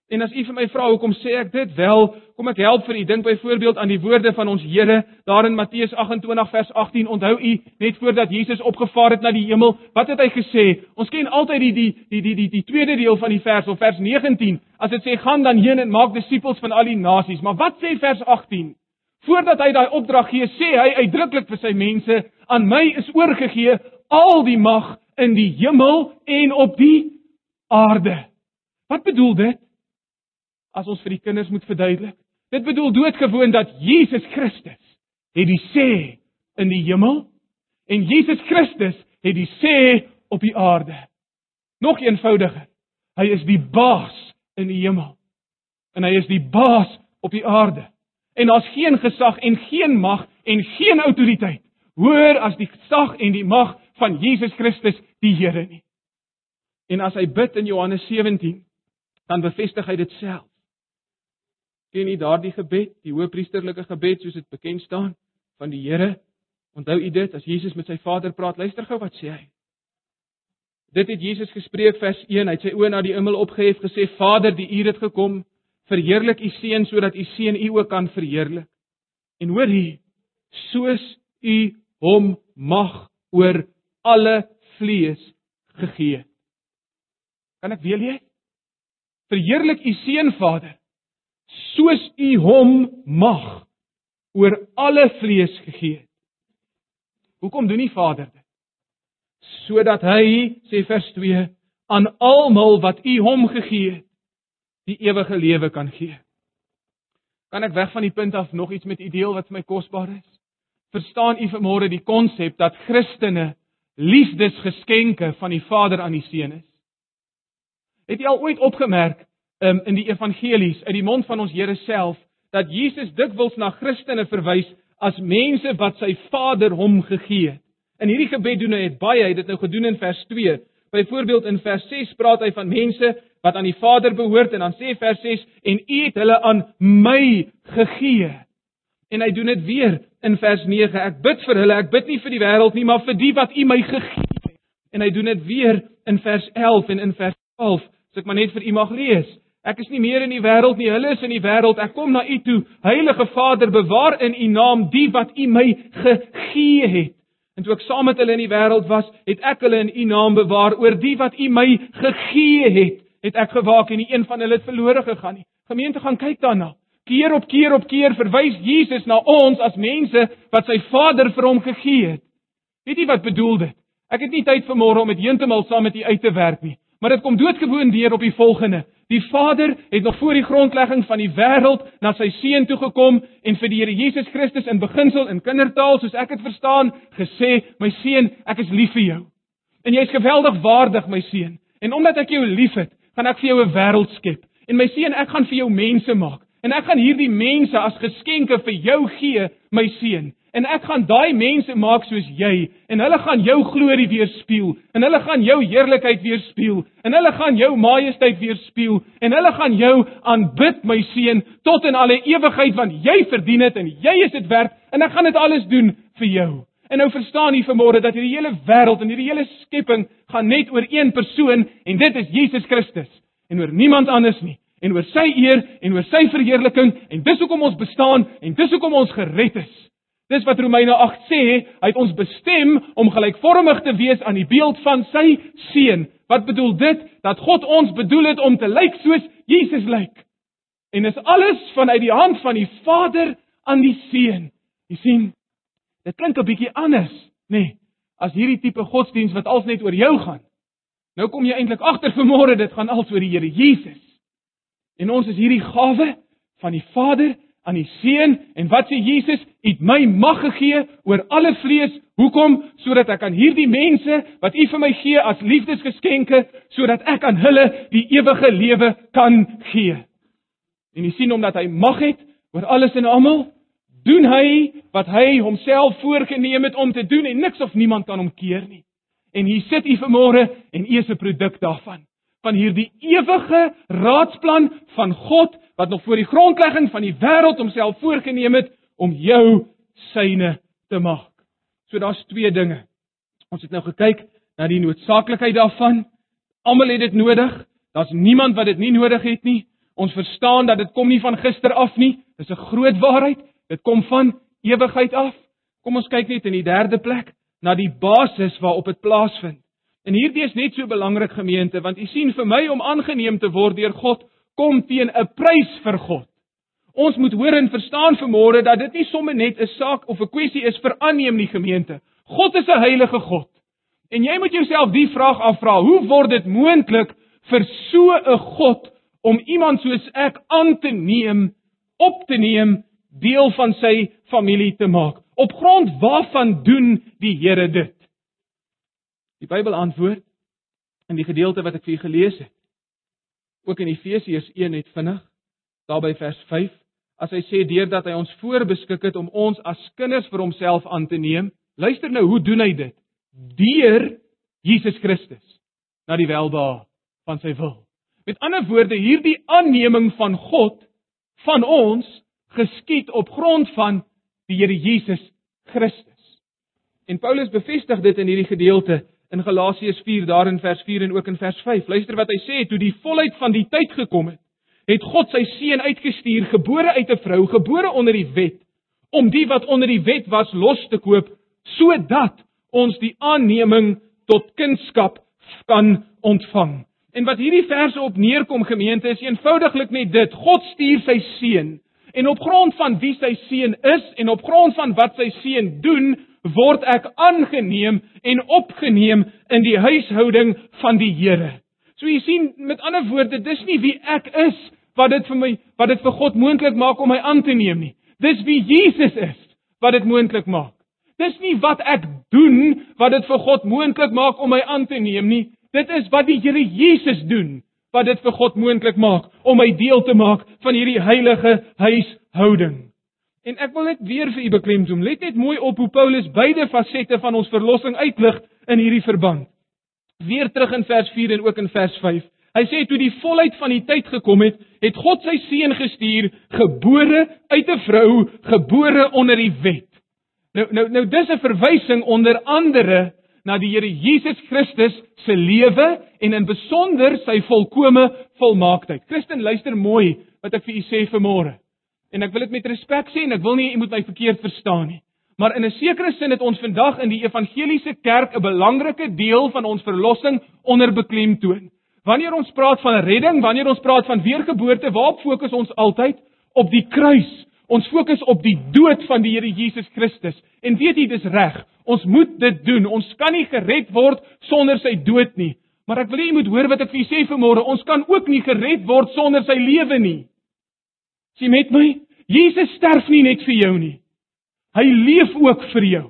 En as u vir my vra hoekom sê ek dit? Wel, kom ek help vir u. Dink byvoorbeeld aan die woorde van ons Here daar in Matteus 28 vers 18. Onthou u net voordat Jesus opgevaar het na die hemel, wat het hy gesê? Ons ken altyd die die die die die die tweede deel van die vers of vers 19. As dit sê gaan dan heen en maak disippels van al die nasies. Maar wat sê vers 18? Voordat hy daai opdrag gee, sê hy uitdruklik vir sy mense: "Aan my is oorgegee al die mag in die hemel en op die aarde." Wat bedoel dit? As ons vir die kinders moet verduidelik. Dit bedoel doodgewoon dat Jesus Christus het die sê in die hemel en Jesus Christus het die sê op die aarde. Nog eenvoudiger. Hy is die baas in die hemel en hy is die baas op die aarde. En daar's geen gesag en geen mag en geen autoriteit hoër as die gesag en die mag van Jesus Christus die Here nie. En as hy bid in Johannes 17, dan bevestig hy dit self. Ken jy daardie gebed, die hoëpriesterlike gebed soos dit bekend staan van die Here? Onthou u dit as Jesus met sy Vader praat, luister gou wat sê hy. Dit het Jesus gespreek vers 1, hy het sy oë na die hemel opgehef gesê: "Vader, die uur het gekom, verheerlik u seun sodat u seun u ook kan verheerlik." En hoor hier, soos u hom mag oor alle vlees gegee. Kan ek weer lees? Verheerlik u seun Vader soos u hom mag oor alle vlees gegee. Hoekom doen die Vader dit? Sodat hy, sê vers 2, aan almal wat u hom gegee het, die ewige lewe kan gee. Kan ek weg van die punt af nog iets met u deel wat vir my kosbaar is? Verstaan u vanmôre die konsep dat Christene liefdesgeskenke van die Vader aan die Seun is? Het jy al ooit opgemerk um, in die evangelies uit die mond van ons Here self dat Jesus dikwels na Christene verwys as mense wat sy Vader hom gegee het? In hierdie gebed doen hy dit baie, hy het dit nou gedoen in vers 2. Byvoorbeeld in vers 6 praat hy van mense wat aan die Vader behoort en dan sê vers 6 en u het hulle aan my gegee. En hy doen dit weer in vers 9. Ek bid vir hulle, ek bid nie vir die wêreld nie, maar vir die wat u my gegee het. En hy doen dit weer in vers 11 en in vers 12. As ek maar net vir u mag lees. Ek is nie meer in die wêreld nie, hulle is in die wêreld. Ek kom na u toe. Heilige Vader, bewaar in u naam die wat u my gegee het. En toe ek saam met hulle in die wêreld was, het ek hulle in u naam bewaar oor die wat u my gegee het. Het ek gewaak en nie een van hulle het verlore gegaan nie. Gemeente gaan kyk daarna. Keer op keer op keer verwys Jesus na ons as mense wat sy Vader vir hom gegee het. Weet jy wat bedoel dit? Ek het nie tyd vir môre om dit heeltemal saam met u uit te werk nie, maar dit kom doodgewoon deur op die volgende. Die Vader het nog voor die grondlegging van die wêreld na sy seun toe gekom en vir die Here Jesus Christus in beginsel in kindertaal soos ek dit verstaan gesê: "My seun, ek is lief vir jou. En jy is geweldig waardig, my seun. En omdat ek jou liefhet, gaan ek vir jou 'n wêreld skep. En my seun, ek gaan vir jou mense maak. En ek gaan hierdie mense as geskenke vir jou gee, my seun en ek gaan daai mense maak soos jy. En hulle gaan jou glorie weerspieël. En hulle gaan jou heerlikheid weerspieël. En hulle gaan jou majesteit weerspieël. En hulle gaan jou aanbid my seun tot in alle ewigheid want jy verdien dit en jy is dit werd. En ek gaan dit alles doen vir jou. En nou verstaan jy vanmôre dat hierdie hele wêreld en hierdie hele skepping gaan net oor een persoon en dit is Jesus Christus. En oor niemand anders nie. En oor sy eer en oor sy verheerliking en dis hoekom ons bestaan en dis hoekom ons gered is Dis wat Romeine 8 sê, hy het ons bestem om gelykvormig te wees aan die beeld van sy seun. Wat bedoel dit? Dat God ons bedoel het om te lyk soos Jesus lyk. En dis alles vanuit die hand van die Vader aan die seun. Jy sien, dit klink 'n bietjie anders, nê, nee, as hierdie tipe godsdiens wat als net oor jou gaan. Nou kom jy eintlik agter vanmôre dit gaan als oor die Here Jesus. En ons is hierdie gawe van die Vader aan die seun en wat sê Jesus? U het my mag gegee oor alle vlees. Hoekom? Sodat ek aan hierdie mense wat U vir my gee as liefdesgeskenke, sodat ek aan hulle die ewige lewe kan gee. En jy sien omdat hy mag het oor alles en almal, doen hy wat hy homself voorgenem het om te doen en niks of niemand kan hom keer nie. En hier sit u vanmôre en u is 'n produk daarvan van hierdie ewige raadsplan van God wat nog voor die grondlegging van die wêreld homself voorgenem het om jou syne te maak. So daar's twee dinge. Ons het nou gekyk na die noodsaaklikheid daarvan. Almal het dit nodig. Daar's niemand wat dit nie nodig het nie. Ons verstaan dat dit kom nie van gister af nie. Dis 'n groot waarheid. Dit kom van ewigheid af. Kom ons kyk net in die derde plek na die basis waarop dit plaasvind. En hierdie is net so belangrik gemeente want u sien vir my om aangeneem te word deur God kom teen 'n prys vir God. Ons moet hoor en verstaan vanmôre dat dit nie sommer net 'n saak of 'n kwessie is vir aanneem nie gemeente. God is 'n heilige God. En jy moet jouself die vraag afvra: Hoe word dit moontlik vir so 'n God om iemand soos ek aan te neem, op te neem, deel van sy familie te maak? Op grond waarvan doen die Here dit? Die Bybel antwoord in die gedeelte wat ek vir julle gelees het. Ook in Efesiërs 1 net vinnig, daarby vers 5 as hy sê deurdat hy ons voorbeskik het om ons as kinders vir homself aan te neem. Luister nou, hoe doen hy dit? Deur Jesus Christus na die welbehae van sy wil. Met ander woorde, hierdie aanneming van God van ons geskied op grond van die Here Jesus Christus. En Paulus bevestig dit in hierdie gedeelte in Galasiërs 4 daar in vers 4 en ook in vers 5. Luister wat hy sê, toe die volheid van die tyd gekom het, het God sy seun uitgestuur, gebore uit 'n vrou, gebore onder die wet, om die wat onder die wet was los te koop, sodat ons die aanneming tot kindskap kan ontvang. En wat hierdie verse op neerkom gemeente is eenvoudiglik net dit: God stuur sy seun en op grond van wie sy seun is en op grond van wat sy seun doen, word ek aangeneem en opgeneem in die huishouding van die Here. So jy sien, met ander woorde, dis nie wie ek is wat dit vir my wat dit vir God moontlik maak om my aan te neem nie. Dis wie Jesus is wat dit moontlik maak. Dis nie wat ek doen wat dit vir God moontlik maak om my aan te neem nie. Dit is wat die Here Jesus doen wat dit vir God moontlik maak om my deel te maak van hierdie heilige huishouding. En ek wil net weer vir u beklemtoon. Let net mooi op hoe Paulus beide fasette van ons verlossing uitlig in hierdie verband. Weer terug in vers 4 en ook in vers 5. Hy sê toe die volheid van die tyd gekom het, het God sy seun gestuur, gebore uit 'n vrou, gebore onder die wet. Nou nou nou dis 'n verwysing onder andere na die Here Jesus Christus se lewe en in besonder sy volkomme volmaaktheid. Christen, luister mooi wat ek vir u sê vanmôre. En ek wil dit met respek sê en ek wil nie u moet my verkeerd verstaan nie. Maar in 'n sekere sin het ons vandag in die evangeliese kerk 'n belangrike deel van ons verlossing onder beklemtoon. Wanneer ons praat van redding, wanneer ons praat van weergeboorte, waarop fokus ons altyd? Op die kruis. Ons fokus op die dood van die Here Jesus Christus. En weet jy, dis reg. Ons moet dit doen. Ons kan nie gered word sonder sy dood nie. Maar ek wil hê jy moet hoor wat ek vir julle sê vanmôre. Ons kan ook nie gered word sonder sy lewe nie. Sien met my? Jesus sterf nie net vir jou nie. Hy leef ook vir jou.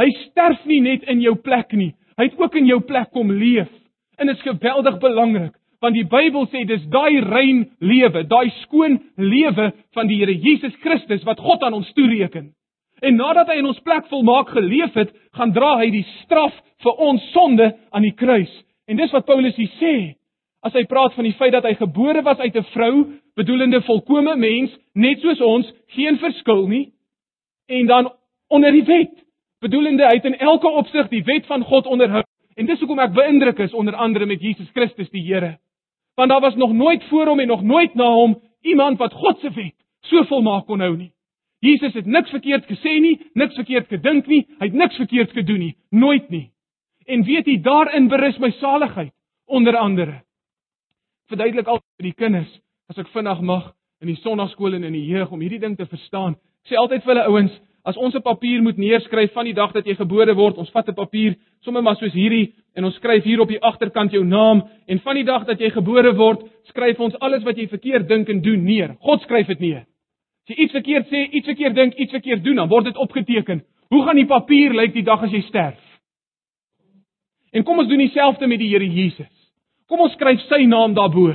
Hy sterf nie net in jou plek nie. Hy het ook in jou plek kom leef. En dit is geweldig belangrik want die Bybel sê dis daai rein lewe, daai skoon lewe van die Here Jesus Christus wat God aan ons toereken. En nadat hy in ons plek volmaak geleef het, gaan dra hy die straf vir ons sonde aan die kruis. En dis wat Paulus hier sê. As hy praat van die feit dat hy gebore was uit 'n vrou, bedoelende volkomme mens, net soos ons, geen verskil nie. En dan onder die wet, bedoelende hy het in elke opsig die wet van God onderhou. En dis hoekom ek beïndruk is onder andere met Jesus Christus die Here. Want daar was nog nooit voor hom en nog nooit na hom iemand wat God se wet so volmaak kon hou nie. Jesus het niks verkeerd gesê nie, niks verkeerd gedink nie, hy het niks verkeerd gedoen nie, nooit nie. En weet jy daarin berus my saligheid onder andere. Verduidelik al vir die kinders as ek vinnig mag in die sonnaarskool en in die jeug om hierdie ding te verstaan. Ek sê altyd vir hulle ouens, as ons 'n papier moet neerskryf van die dag dat jy gebore word, ons vat 'n papier, sommer maar soos hierdie en ons skryf hier op die agterkant jou naam en van die dag dat jy gebore word, skryf ons alles wat jy verkeerd dink en doen neer. God skryf dit neer. As jy iets verkeerd sê, iets verkeerd dink, iets verkeerd doen, dan word dit opgeteken. Hoe gaan die papier lyk die dag as jy sterf? En kom ons doen dieselfde met die Here Jesus. Kom ons skryf sy naam daarbo.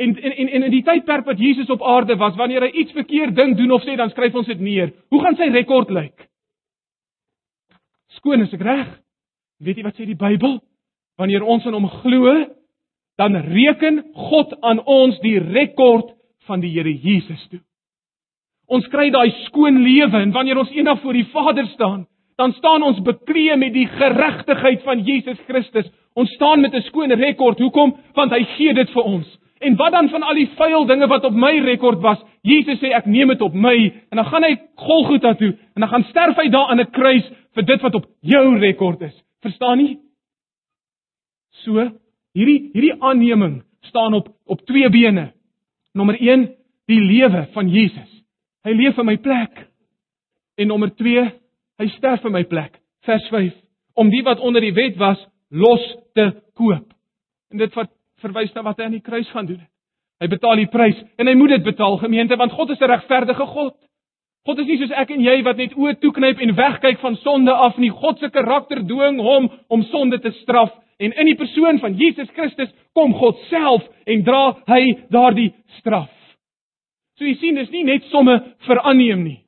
En en en, en in die tydperk wat Jesus op aarde was, wanneer hy iets verkeerd dink, doen of sê, dan skryf ons dit neer. Hoe gaan sy rekord lyk? Skoon is ek reg? Weet jy wat sê die Bybel? Wanneer ons aan hom glo, dan reken God aan ons die rekord van die Here Jesus toe. Ons kry daai skoon lewe en wanneer ons eendag voor die Vader staan, dan staan ons bekleë met die geregtigheid van Jesus Christus. Ons staan met 'n skoon rekord. Hoekom? Want hy gee dit vir ons. En wat dan van al die vuil dinge wat op my rekord was? Jesus sê ek neem dit op my en dan gaan hy Golgotha toe en dan gaan sterf hy daar aan 'n kruis vir dit wat op jou rekord is. Verstaan nie? So, hierdie hierdie aanneming staan op op twee bene. Nommer 1, die lewe van Jesus. Hy leef in my plek. En nommer 2, hy sterf in my plek. Vers 5, om die wat onder die wet was los te koop. En dit verwys na wat hy aan die kruis gaan doen. Hy betaal die prys en hy moet dit betaal gemeente want God is 'n regverdige God. God is nie soos ek en jy wat net oë toeknyp en wegkyk van sonde af nie. God se karakter dwing hom om sonde te straf en in die persoon van Jesus Christus kom God self en dra hy daardie straf. So jy sien, dis nie net somme veraneem nie.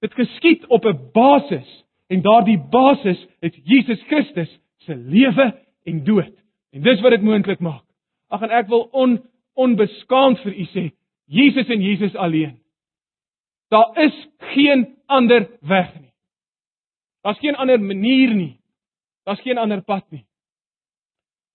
Dit geskied op 'n basis en daardie basis is Jesus Christus se lewe en dood. En dis wat dit moontlik maak. Ag en ek wil on onbeskaamd vir u sê, Jesus en Jesus alleen. Daar is geen ander weg nie. Daar's geen ander manier nie. Daar's geen ander pad nie.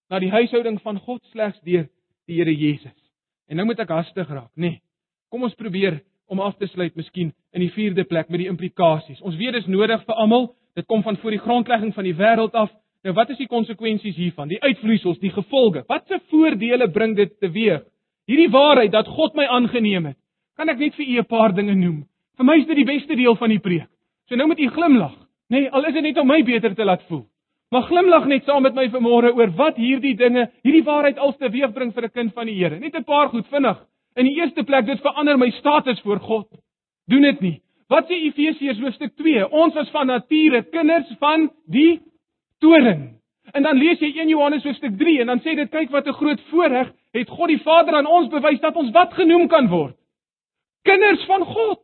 Na die huishouding van God slegs deur die Here Jesus. En nou moet ek hastig raak, nê. Nee. Kom ons probeer om af te sluit miskien in die vierde plek met die implikasies. Ons weet dis nodig vir almal. Dit kom van voor die grondlegging van die wêreld af. Nou wat is die konsekwensies hiervan? Die uitvloeisels, die gevolge. Watse voordele bring dit teweeg? Hierdie waarheid dat God my aangeneem het. Kan ek net vir u 'n paar dinge noem? Vir my is dit die beste deel van die preek. So nou moet u glimlag, nee, al is dit net om my beter te laat voel. Maar glimlag net saam met my vanmôre oor wat hierdie dinge, hierdie waarheid als teweegbring vir 'n kind van die Here. Net 'n paar goed vinnig. In die eerste plek, dit verander my status voor God. Doen dit nie. Wat sê Efesiërs hoofstuk 2? Ons was van nature kinders van die toren. En dan lees jy 1 Johannes hoofstuk 3 en dan sê dit kyk wat 'n groot voorreg het God die Vader aan ons bewys dat ons wat genoem kan word. Kinders van God.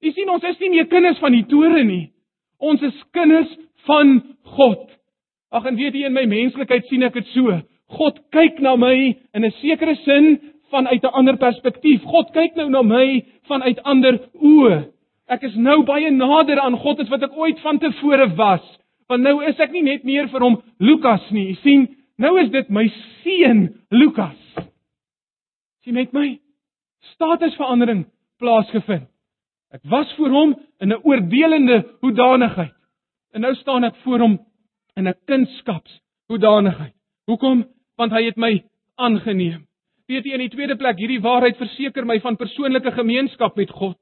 Jy sien ons is nie meer kinders van die toren nie. Ons is kinders van God. Ag en weet jy in my menslikheid sien ek dit so. God kyk na my in 'n sekere sin vanuit 'n ander perspektief. God kyk nou na my vanuit ander oë. Ek is nou baie nader aan God as wat ek ooit van tevore was want nou is ek nie net meer vir hom Lukas nie. Jy sien, nou is dit my seun Lukas. Sien met my statusverandering plaasgevind. Ek was voor hom in 'n oordelende hoedanigheid. En nou staan ek voor hom in 'n kindskaps hoedanigheid. Hoekom? Want hy het my aangeneem. Weet jy in die tweede plek hierdie waarheid verseker my van persoonlike gemeenskap met God.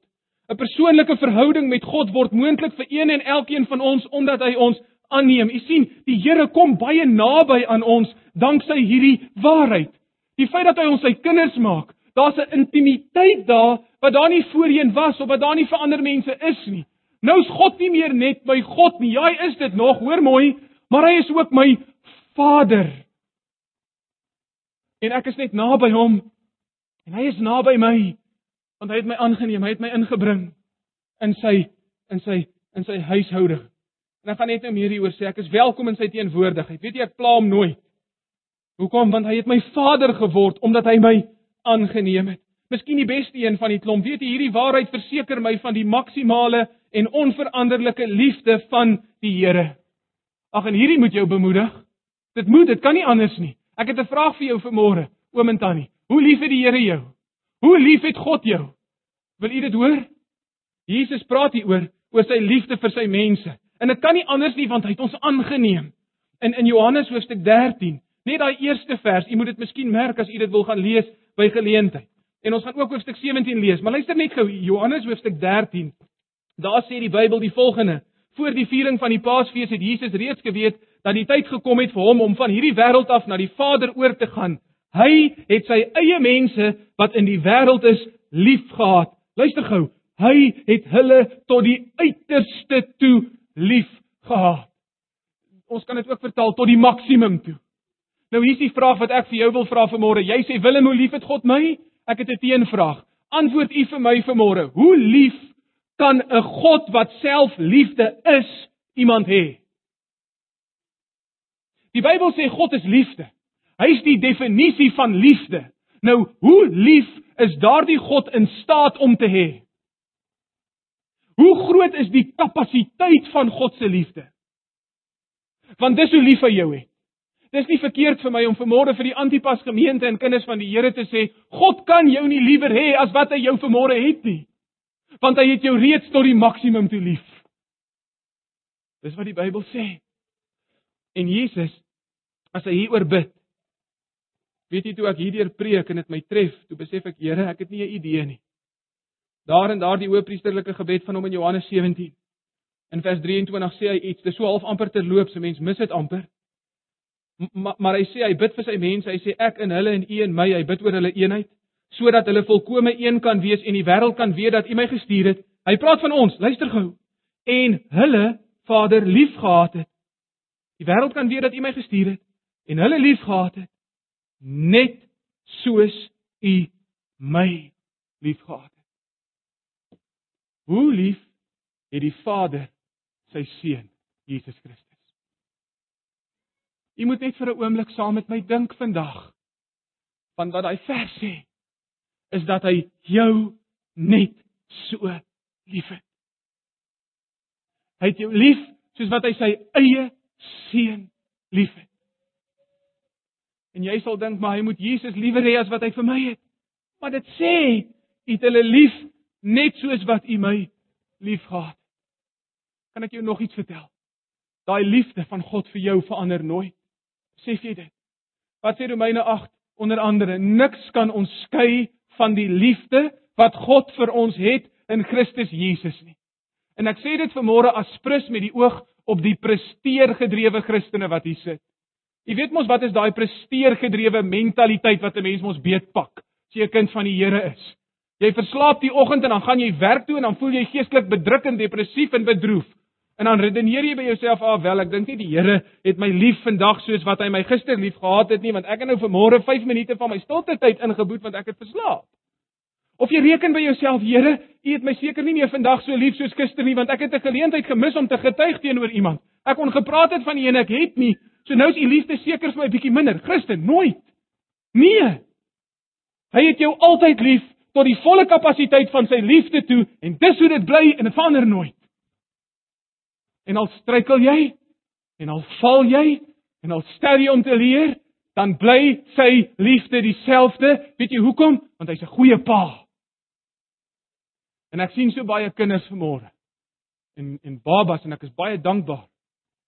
'n Persoonlike verhouding met God word moontlik vir een en elkeen van ons omdat hy ons aanneem. U sien, die Here kom baie naby aan ons danksy hierdie waarheid. Die feit dat hy ons sy kinders maak, daar's 'n intimiteit daar wat daar nie voorheen was of wat daar nie vir ander mense is nie. Nou is God nie meer net my God nie. Ja, hy is dit nog, hoor mooi, maar hy is ook my Vader. En ek is net naby hom en hy is naby my want hy het my aangeneem, hy het my ingebring in sy in sy in sy huishouding. En ek gaan net nou meer hieroor sê. Ek is welkom in sy teenwoordigheid. Weet jy, ek pla hom nooit. Hoekom? Want hy het my vader geword omdat hy my aangeneem het. Miskien die beste een van die klomp. Weet jy, hierdie waarheid verseker my van die maksimale en onveranderlike liefde van die Here. Ag en hierdie moet jou bemoedig. Dit moet, dit kan nie anders nie. Ek het 'n vraag vir jou vanmôre, oom en tannie. Hoe lief het die Here jou? Hoe lief het God jou? Wil u dit hoor? Jesus praat hier oor oor sy liefde vir sy mense. En dit kan nie anders nie want hy het ons aangeneem. In in Johannes hoofstuk 13, net daai eerste vers, u moet dit miskien merk as u dit wil gaan lees by geleentheid. En ons gaan ook hoofstuk 17 lees, maar luister net gou Johannes hoofstuk 13. Daar sê die Bybel die volgende: Voor die viering van die Paasfees het Jesus reeds geweet dat die tyd gekom het vir hom om van hierdie wêreld af na die Vader oor te gaan. Hy het sy eie mense wat in die wêreld is, liefgehad. Luister gou, hy het hulle tot die uiterste toe lief gehad. Ons kan dit ook vertaal tot die maksimum toe. Nou hier is die vraag wat ek vir jou wil vra vanmôre. Jy sê Willem, hoe lief het God my? Ek het 'n teenvraag. Antwoord u vir my vanmôre. Hoe lief kan 'n God wat self liefde is, iemand hê? Die Bybel sê God is liefde. Hy is die definisie van liefde. Nou, hoe lief is daardie God in staat om te hê? Hoe groot is die kapasiteit van God se liefde? Want dis hoe lief hy jou het. Dis nie verkeerd vir my om vanmôre vir die Antipas gemeente en kinders van die Here te sê, God kan jou nie liewer hê as wat hy jou vanmôre het nie. Want hy het jou reeds tot die maksimum toe lief. Dis wat die Bybel sê. En Jesus as hy hieroor bid, weet jy toe ek hierdeur preek en dit my tref, toe besef ek, Here, ek het nie 'n idee nie. Daar en daar die hoëpriesterlike gebed van hom in Johannes 17. In vers 23 sê hy iets, dis so half amper terloops, 'n mens mis dit amper. Maar maar hy sê hy bid vir sy mense, hy sê ek in hulle en u in my, hy bid oor hulle eenheid sodat hulle volkome een kan wees en die wêreld kan weet dat u my gestuur het. Hy praat van ons, luister gou. En hulle Vader liefgehad het. Die wêreld kan weet dat u my gestuur het en hulle liefgehad het net soos u my liefgehad het. Hoe lief het die Vader sy seun Jesus Christus? Jy moet net vir 'n oomblik saam met my dink vandag van wat daai vers sê is dat hy jou net so liefhet. Hy het jou lief soos wat hy sy eie seun liefhet. En jy sal dink maar hy moet Jesus liewer hê as wat hy vir my het. Maar dit sê hy het hulle lief net soos wat u my liefgehad. Kan ek jou nog iets vertel? Daai liefde van God vir jou verander nooit. Besef jy dit? Wat sê Romeine 8 onder andere? Niks kan ons skei van die liefde wat God vir ons het in Christus Jesus nie. En ek sê dit vanmôre as prins met die oog op die presteergedrewe Christene wat hier sit. Jy weet mos wat is daai presteergedrewe mentaliteit wat 'n mens mos beetpak as jy 'n kind van die Here is. Jy verslaap die oggend en dan gaan jy werk toe en dan voel jy geestelik bedruk en depressief en bedroef. En dan redeneer jy by jouself af, wel, ek dink nie die Here het my lief vandag soos wat hy my gister lief gehad het nie, want ek het nou vanmôre 5 minute van my stilte tyd ingeboet want ek het verslaap. Of jy reken by jouself, Here, U het my seker nie meer vandag so lief soos gister nie, want ek het 'n geleentheid gemis om te getuig teenoor iemand. Ek kon gepraat het van U en ek het nie. So nou is U liefde seker vir my bietjie minder. Christen, nooit. Nee. Hy het jou altyd lief tot die volle kapasiteit van sy liefde toe en dis hoe dit bly en dit verander nooit. En al struikel jy en al val jy en al ster jy om te leer, dan bly sy liefde dieselfde. Weet jy hoekom? Want hy's 'n goeie pa. En ek sien so baie kinders vanmôre en en babas en ek is baie dankbaar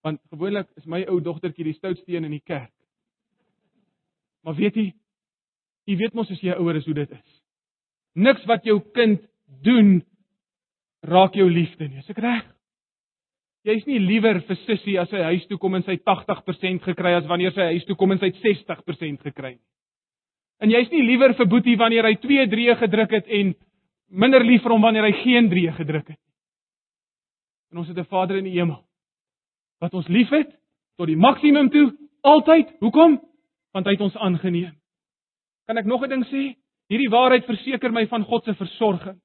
want gewoonlik is my ou dogtertjie die stoutste een in die kerk. Maar weet jy, jy weet mos as jy ouer is hoe dit is. Niks wat jou kind doen raak jou liefde nie. Is ek reg? Jy's nie liewer vir sussie as hy huis toe kom en sy 80% gekry as wanneer sy huis toe kom en sy 60% gekry nie. En jy's nie liewer vir Boetie wanneer hy 2 3 gedruk het en minder lief vir hom wanneer hy geen 3 gedruk het nie. En ons het 'n Vader in die hemel wat ons liefhet tot die maksimum toe altyd. Hoekom? Want hy het ons aangeneem. Kan ek nog 'n ding sê? Hierdie waarheid verseker my van God se versorging.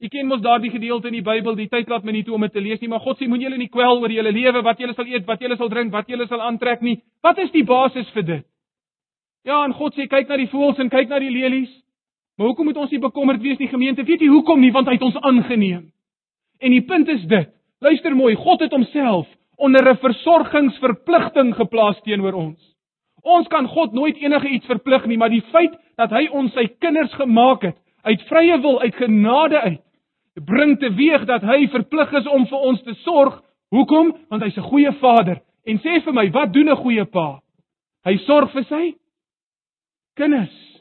U ken mos daardie gedeelte in die Bybel, die tyd laat my nie toe om dit te lees nie, maar God sê moenie julle nie kwel oor julle lewe, wat julle sal eet, wat julle sal drink, wat julle sal aantrek nie. Wat is die basis vir dit? Ja, en God sê kyk na die voëls en kyk na die lelies. Maar hoekom moet ons nie bekommerd wees nie, gemeente? Weet jy hoekom nie? Want hy het ons aangeneem. En die punt is dit. Luister mooi, God het homself onder 'n versorgingsverpligting geplaas teenoor ons. Ons kan God nooit enige iets verplig nie, maar die feit dat hy ons sy kinders gemaak het uit vrye wil, uit genade uit, bring teweeg dat hy verplig is om vir ons te sorg. Hoekom? Want hy's 'n goeie vader. En sê vir my, wat doen 'n goeie pa? Hy sorg vir sy kinders.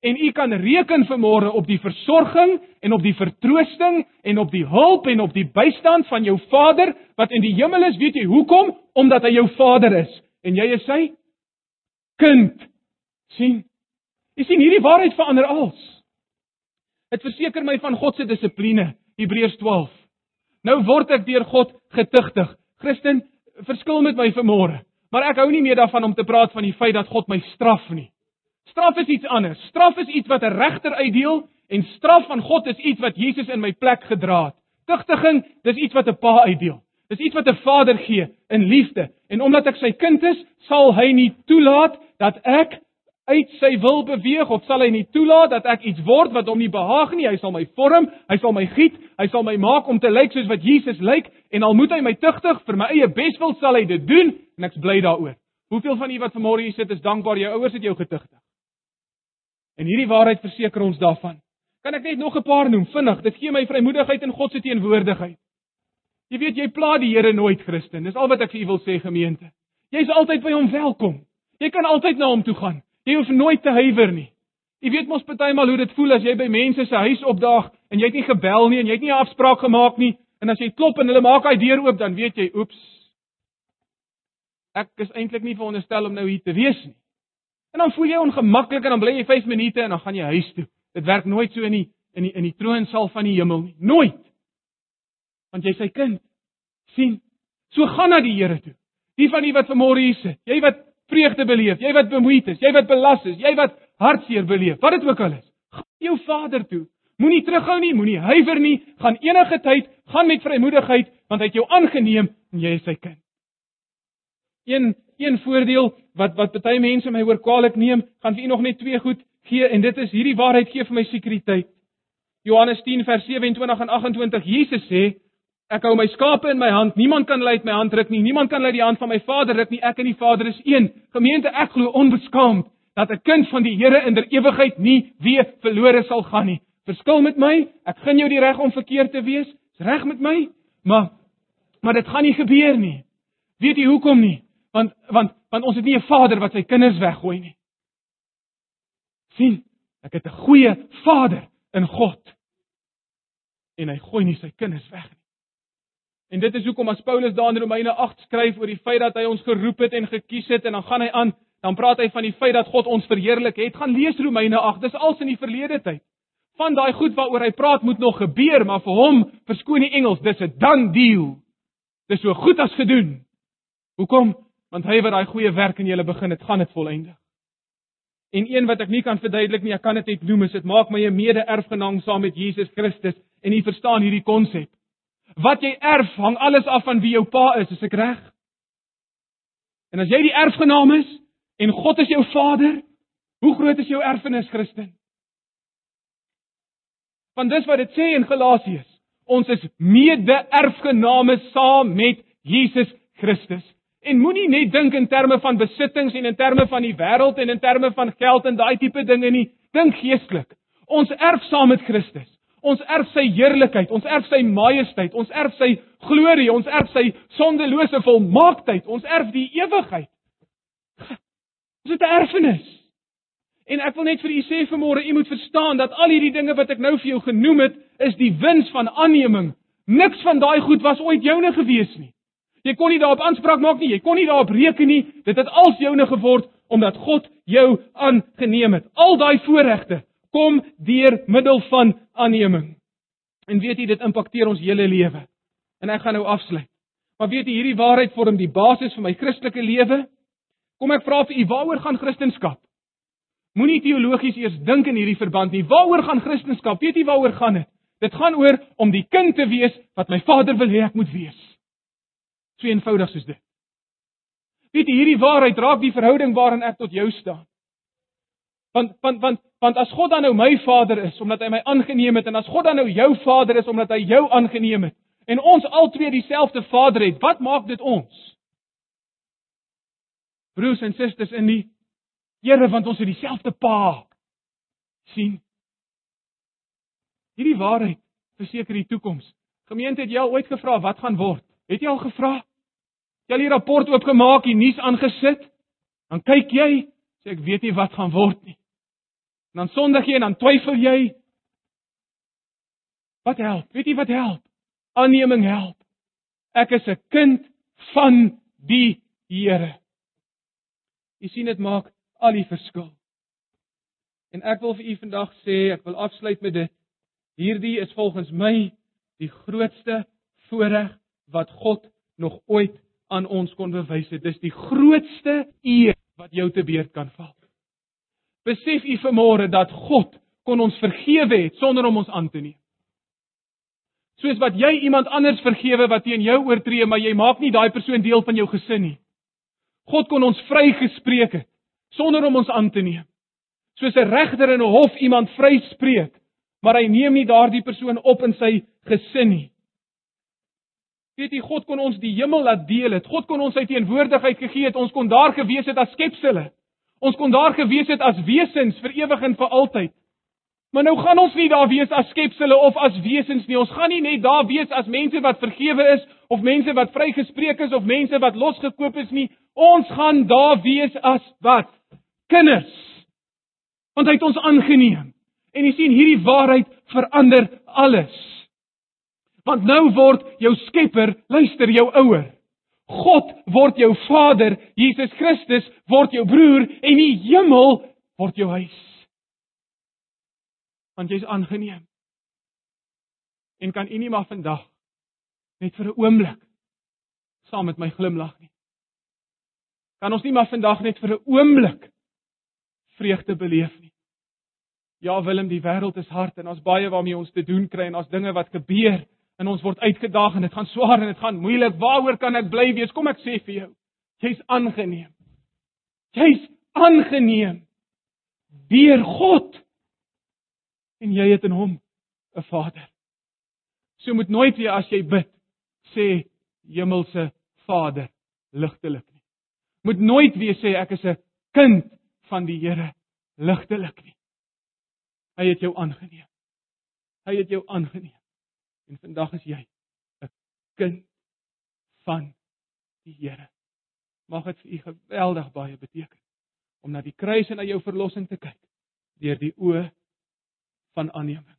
En u kan reken vanmôre op die versorging en op die vertroosting en op die hulp en op die bystand van jou Vader wat in die hemel is. Weet jy hoekom? Omdat hy jou Vader is en jy is sy kind. sien? Jy sien hierdie waarheid verander alles. Dit verseker my van God se dissipline. Hebreërs 12. Nou word ek deur God getuigtig. Christen, verskil met my vanmôre. Maar ek hou nie meer daarvan om te praat van die feit dat God my straf nie. Straf is iets anders. Straf is iets wat 'n regter uitdeel en straf van God is iets wat Jesus in my plek gedra het. Tugtiging, dis iets wat 'n pa uitdeel. Dis iets wat 'n vader gee in liefde. En omdat ek sy kind is, sal hy nie toelaat dat ek uit sy wil beweeg of sal hy nie toelaat dat ek iets word wat hom nie behaag nie. Hy sal my vorm, hy sal my giet, hy sal my maak om te lyk soos wat Jesus lyk en al moet hy my tugtig vir my eie beswil sal hy dit doen en ek's bly daaroor. Hoeveel van u wat vanmôre hier sit is dankbaar jou ouers het jou getugtig? En hierdie waarheid verseker ons daarvan. Kan ek net nog 'n paar noem vinnig? Dit gee my vrymoedigheid in God se teenwoordigheid. Jy weet jy pla die Here nooit, Christen. Dis al wat ek vir u wil sê, gemeente. Jy's altyd by hom welkom. Jy kan altyd na hom toe gaan. Jy hoef nooit te huiwer nie. Jy weet mos partymal hoe dit voel as jy by mense se huis opdaag en jy het nie gebel nie en jy het nie 'n afspraak gemaak nie en as jy klop en hulle maak daai deur oop dan weet jy, oeps. Ek is eintlik nie veronderstel om nou hier te wees nie. En dan voel jy ongemaklik en dan bly jy 5 minute en dan gaan jy huis toe. Dit werk nooit so in die in die in die troonsaal van die hemel nie. Nooit. Want jy sy kind sien. So gaan na die Here toe. Die van u wat vanmôre hier sit, jy wat vreugde beleef, jy wat bemoeid is, jy wat belas is, jy wat hartseer beleef, wat dit ook al is. Gaan jou Vader toe. Moenie terughou nie, moenie huiwer nie, gaan enige tyd, gaan met vrymoedigheid, want hy het jou aangeneem en jy is sy kind. Een een voordeel wat wat baie mense my hoor kwaadlik neem, gaan vir u nog net twee goed gee en dit is hierdie waarheid gee vir my sekuriteit. Johannes 10 vers 27 en 28 Jesus sê ek hou my skape in my hand, niemand kan hulle uit my hand ruk nie, niemand kan hulle die hand van my Vader ruk nie, ek en die Vader is een. Gemeente, ek glo onbeskaamd dat 'n kind van die Here in der ewigheid nie weer verlore sal gaan nie. Verskil met my, ek gun jou die reg om verkeerd te wees. Dis reg met my, maar maar dit gaan nie gebeur nie. Weet jy hoekom nie? Want want want ons het nie 'n Vader wat sy kinders weggooi nie. sien, ek het 'n goeie Vader in God. En hy gooi nie sy kinders weg nie. En dit is hoekom as Paulus daar in Romeine 8 skryf oor die feit dat hy ons geroep het en gekies het en dan gaan hy aan, dan praat hy van die feit dat God ons verheerlik het. Gaan lees Romeine 8, dis als in die verlede tyd. Van daai goed waaroor hy praat moet nog gebeur, maar vir hom, verskoon die Engels, dis 'n done deal. Dis so goed as gedoen. Hoekom? Want hy wat daai goeie werk in julle begin het, gaan dit volëindig. En een wat ek nie kan verduidelik nie, ek kan dit net noem, is dit maak my 'n mede-erfgenaam saam met Jesus Christus en jy verstaan hierdie konsep. Wat jy erf hang alles af van wie jou pa is, is ek reg? En as jy die erfgenaam is en God is jou vader, hoe groot is jou erfenis, Christen? Want dis wat dit sê in Galasiërs. Ons is mede-erfgename saam met Jesus Christus. En moenie net dink in terme van besittings en in terme van die wêreld en in terme van geld en daai tipe dinge nie. Dink geestelik. Ons erf saam met Christus. Ons erf sy heerlikheid, ons erf sy majesteit, ons erf sy glorie, ons erf sy sondelose volmaaktheid, ons erf die ewigheid. Ons het 'n erfenis. En ek wil net vir u sê vanmôre, u moet verstaan dat al hierdie dinge wat ek nou vir jou genoem het, is die wins van aanneming. Niks van daai goed was ooit joune gewees nie. Jy kon nie daarop aanspraak maak nie, jy kon nie daarop reken nie. Dit het als joune geword omdat God jou aangeneem het. Al daai voorregte kom deur middel van aanneming. En weet jy dit impakteer ons hele lewe. En ek gaan nou afsluit. Maar weet jy hierdie waarheid vorm die basis vir my Christelike lewe? Kom ek vra vir u, waaroor gaan Christendom? Moenie teologies eers dink in hierdie verband nie. Waaroor gaan Christendom? Weet jy waaroor gaan dit? Dit gaan oor om die kind te wees wat my Vader wil hê ek moet wees. So eenvoudig soos dit. Weet jy hierdie waarheid raak die verhouding waarin ek tot jou staan. Want want want want as God dan nou my Vader is omdat hy my aangeneem het en as God dan nou jou Vader is omdat hy jou aangeneem het en ons albei dieselfde Vader het, wat maak dit ons? Broers en susters in die Here want ons het dieselfde Pa. sien? Hierdie waarheid verseker die toekoms. Gemeente het jy al ooit gevra wat gaan word? Het jy al gevra? Jy al die rapport oopgemaak, die nuus aangesit? Dan kyk jy, sê ek weet nie wat gaan word nie. En dan sondig jy en dan twyfel jy. Wat help? Weet jy wat help? Aanneming help. Ek is 'n kind van die Here. Jy sien dit maak al die verskil. En ek wil vir u vandag sê, ek wil afsluit met dit. Hierdie is volgens my die grootste voorreg wat God nog ooit aan ons kon bewys het. Dis die grootste eer wat jou te beurt kan val. Besef u vanmôre dat God kon ons vergewe het sonder om ons aan te neem. Soos wat jy iemand anders vergewe wat teen jou oortree, maar jy maak nie daai persoon deel van jou gesin nie. God kon ons vrygespreek het sonder om ons aan te neem. Soos 'n regter in 'n hof iemand vryspreek, maar hy neem nie daardie persoon op in sy gesin nie. Weet jy God kon ons die hemel laat deel het. God kon ons sy teenwoordigheid gegee het. Ons kon daar gewees het as skepsels. Ons kon daar gewees het as wesens vir ewig en vir altyd. Maar nou gaan ons nie daar wees as skepsels of as wesens nie. Ons gaan nie net daar wees as mense wat vergewe is of mense wat vrygespreek is of mense wat losgekoop is nie. Ons gaan daar wees as wat? Kinders. Want hy het ons aangeneem. En jy sien hierdie waarheid verander alles. Want nou word jou Skepper, luister jou ouer. God word jou Vader, Jesus Christus word jou broer en die hemel word jou huis. Want jy's aangeneem. En kan u nie maar vandag net vir 'n oomblik saam met my glimlag nie? Kan ons nie maar vandag net vir 'n oomblik vreugde beleef nie? Ja Willem, die wêreld is hard en ons baie waarmee ons te doen kry en ons dinge wat gebeur en ons word uitgedaag en dit gaan swaar en dit gaan moeilik. Waaroor kan ek bly wees? Kom ek sê vir jou. Jy's aangeneem. Jy's aangeneem deur God. En jy het in hom 'n Vader. So moet nooit weer as jy bid sê Hemelse Vader ligtelik nie. Moet nooit weer sê ek is 'n kind van die Here ligtelik nie. Hy het jou aangeneem. Hy het jou aangeneem. En vandag is jy 'n kind van die Here. Mag dit vir u geweldig baie beteken om na die kruis en na jou verlossing te kyk deur die oë van aanneming.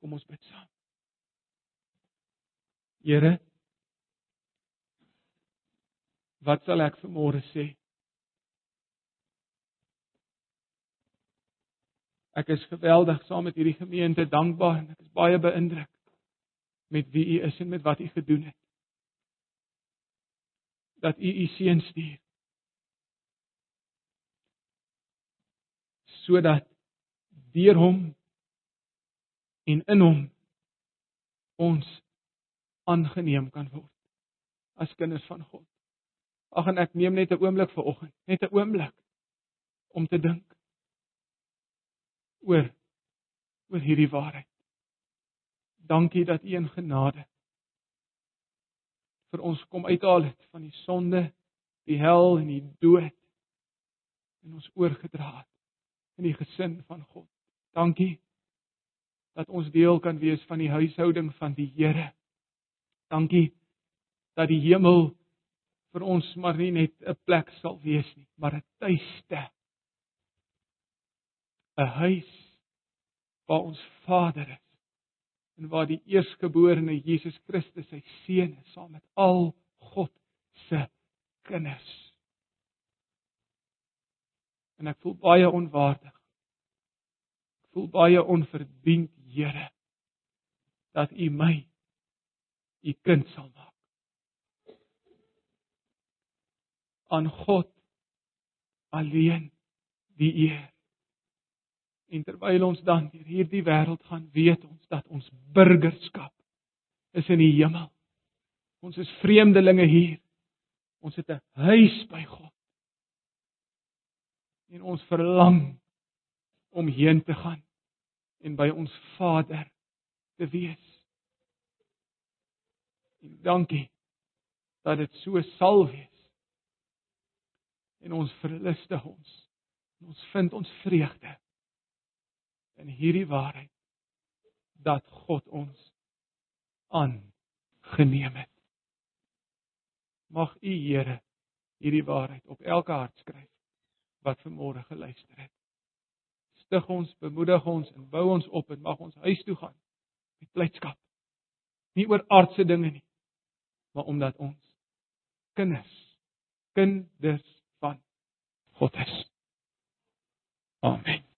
Kom ons bid saam. Here Wat sal ek vanmôre sê? Ek is geweldig saam met hierdie gemeente dankbaar en ek is baie beïndruk met wie u is en met wat u gedoen het. Dat u u seun stuur. Sodat deur hom en in hom ons aangeneem kan word as kinders van God. Ag en ek neem net 'n oomblik vir oggend, net 'n oomblik om te dink oor oor hierdie waarheid. Dankie dat U in genade vir ons kom uithaal het van die sonde, die hel en die dood en ons oorgedra het in die gesin van God. Dankie dat ons deel kan wees van die huishouding van die Here. Dankie dat die hemel vir ons maar nie net 'n plek sal wees nie, maar 'n tuiste. 'n Huis waar ons Vader is en waar die eerstgeborene Jesus Christus sy seun is saam met al God se kinders. En ek voel baie onwaardig. Ek voel baie onverdiend, Here, dat U my U kind sal maak. aan God alleen die eer. En terwyl ons dan deur hierdie wêreld gaan, weet ons dat ons burgerskap is in die hemel. Ons is vreemdelinge hier. Ons het 'n huis by God. En ons verlang om heen te gaan en by ons Vader te wees. En dankie dat dit so sal wees en ons verlustig ons. En ons vind ons vreugde in hierdie waarheid dat God ons aangeneem het. Mag U Here hierdie waarheid op elke hart skryf wat vanmôre geluister het. Stig ons, bemoedig ons en bou ons op en mag ons huis toe gaan met blydskap. Nie oor aardse dinge nie, maar omdat ons kinders kinders God is. Amen.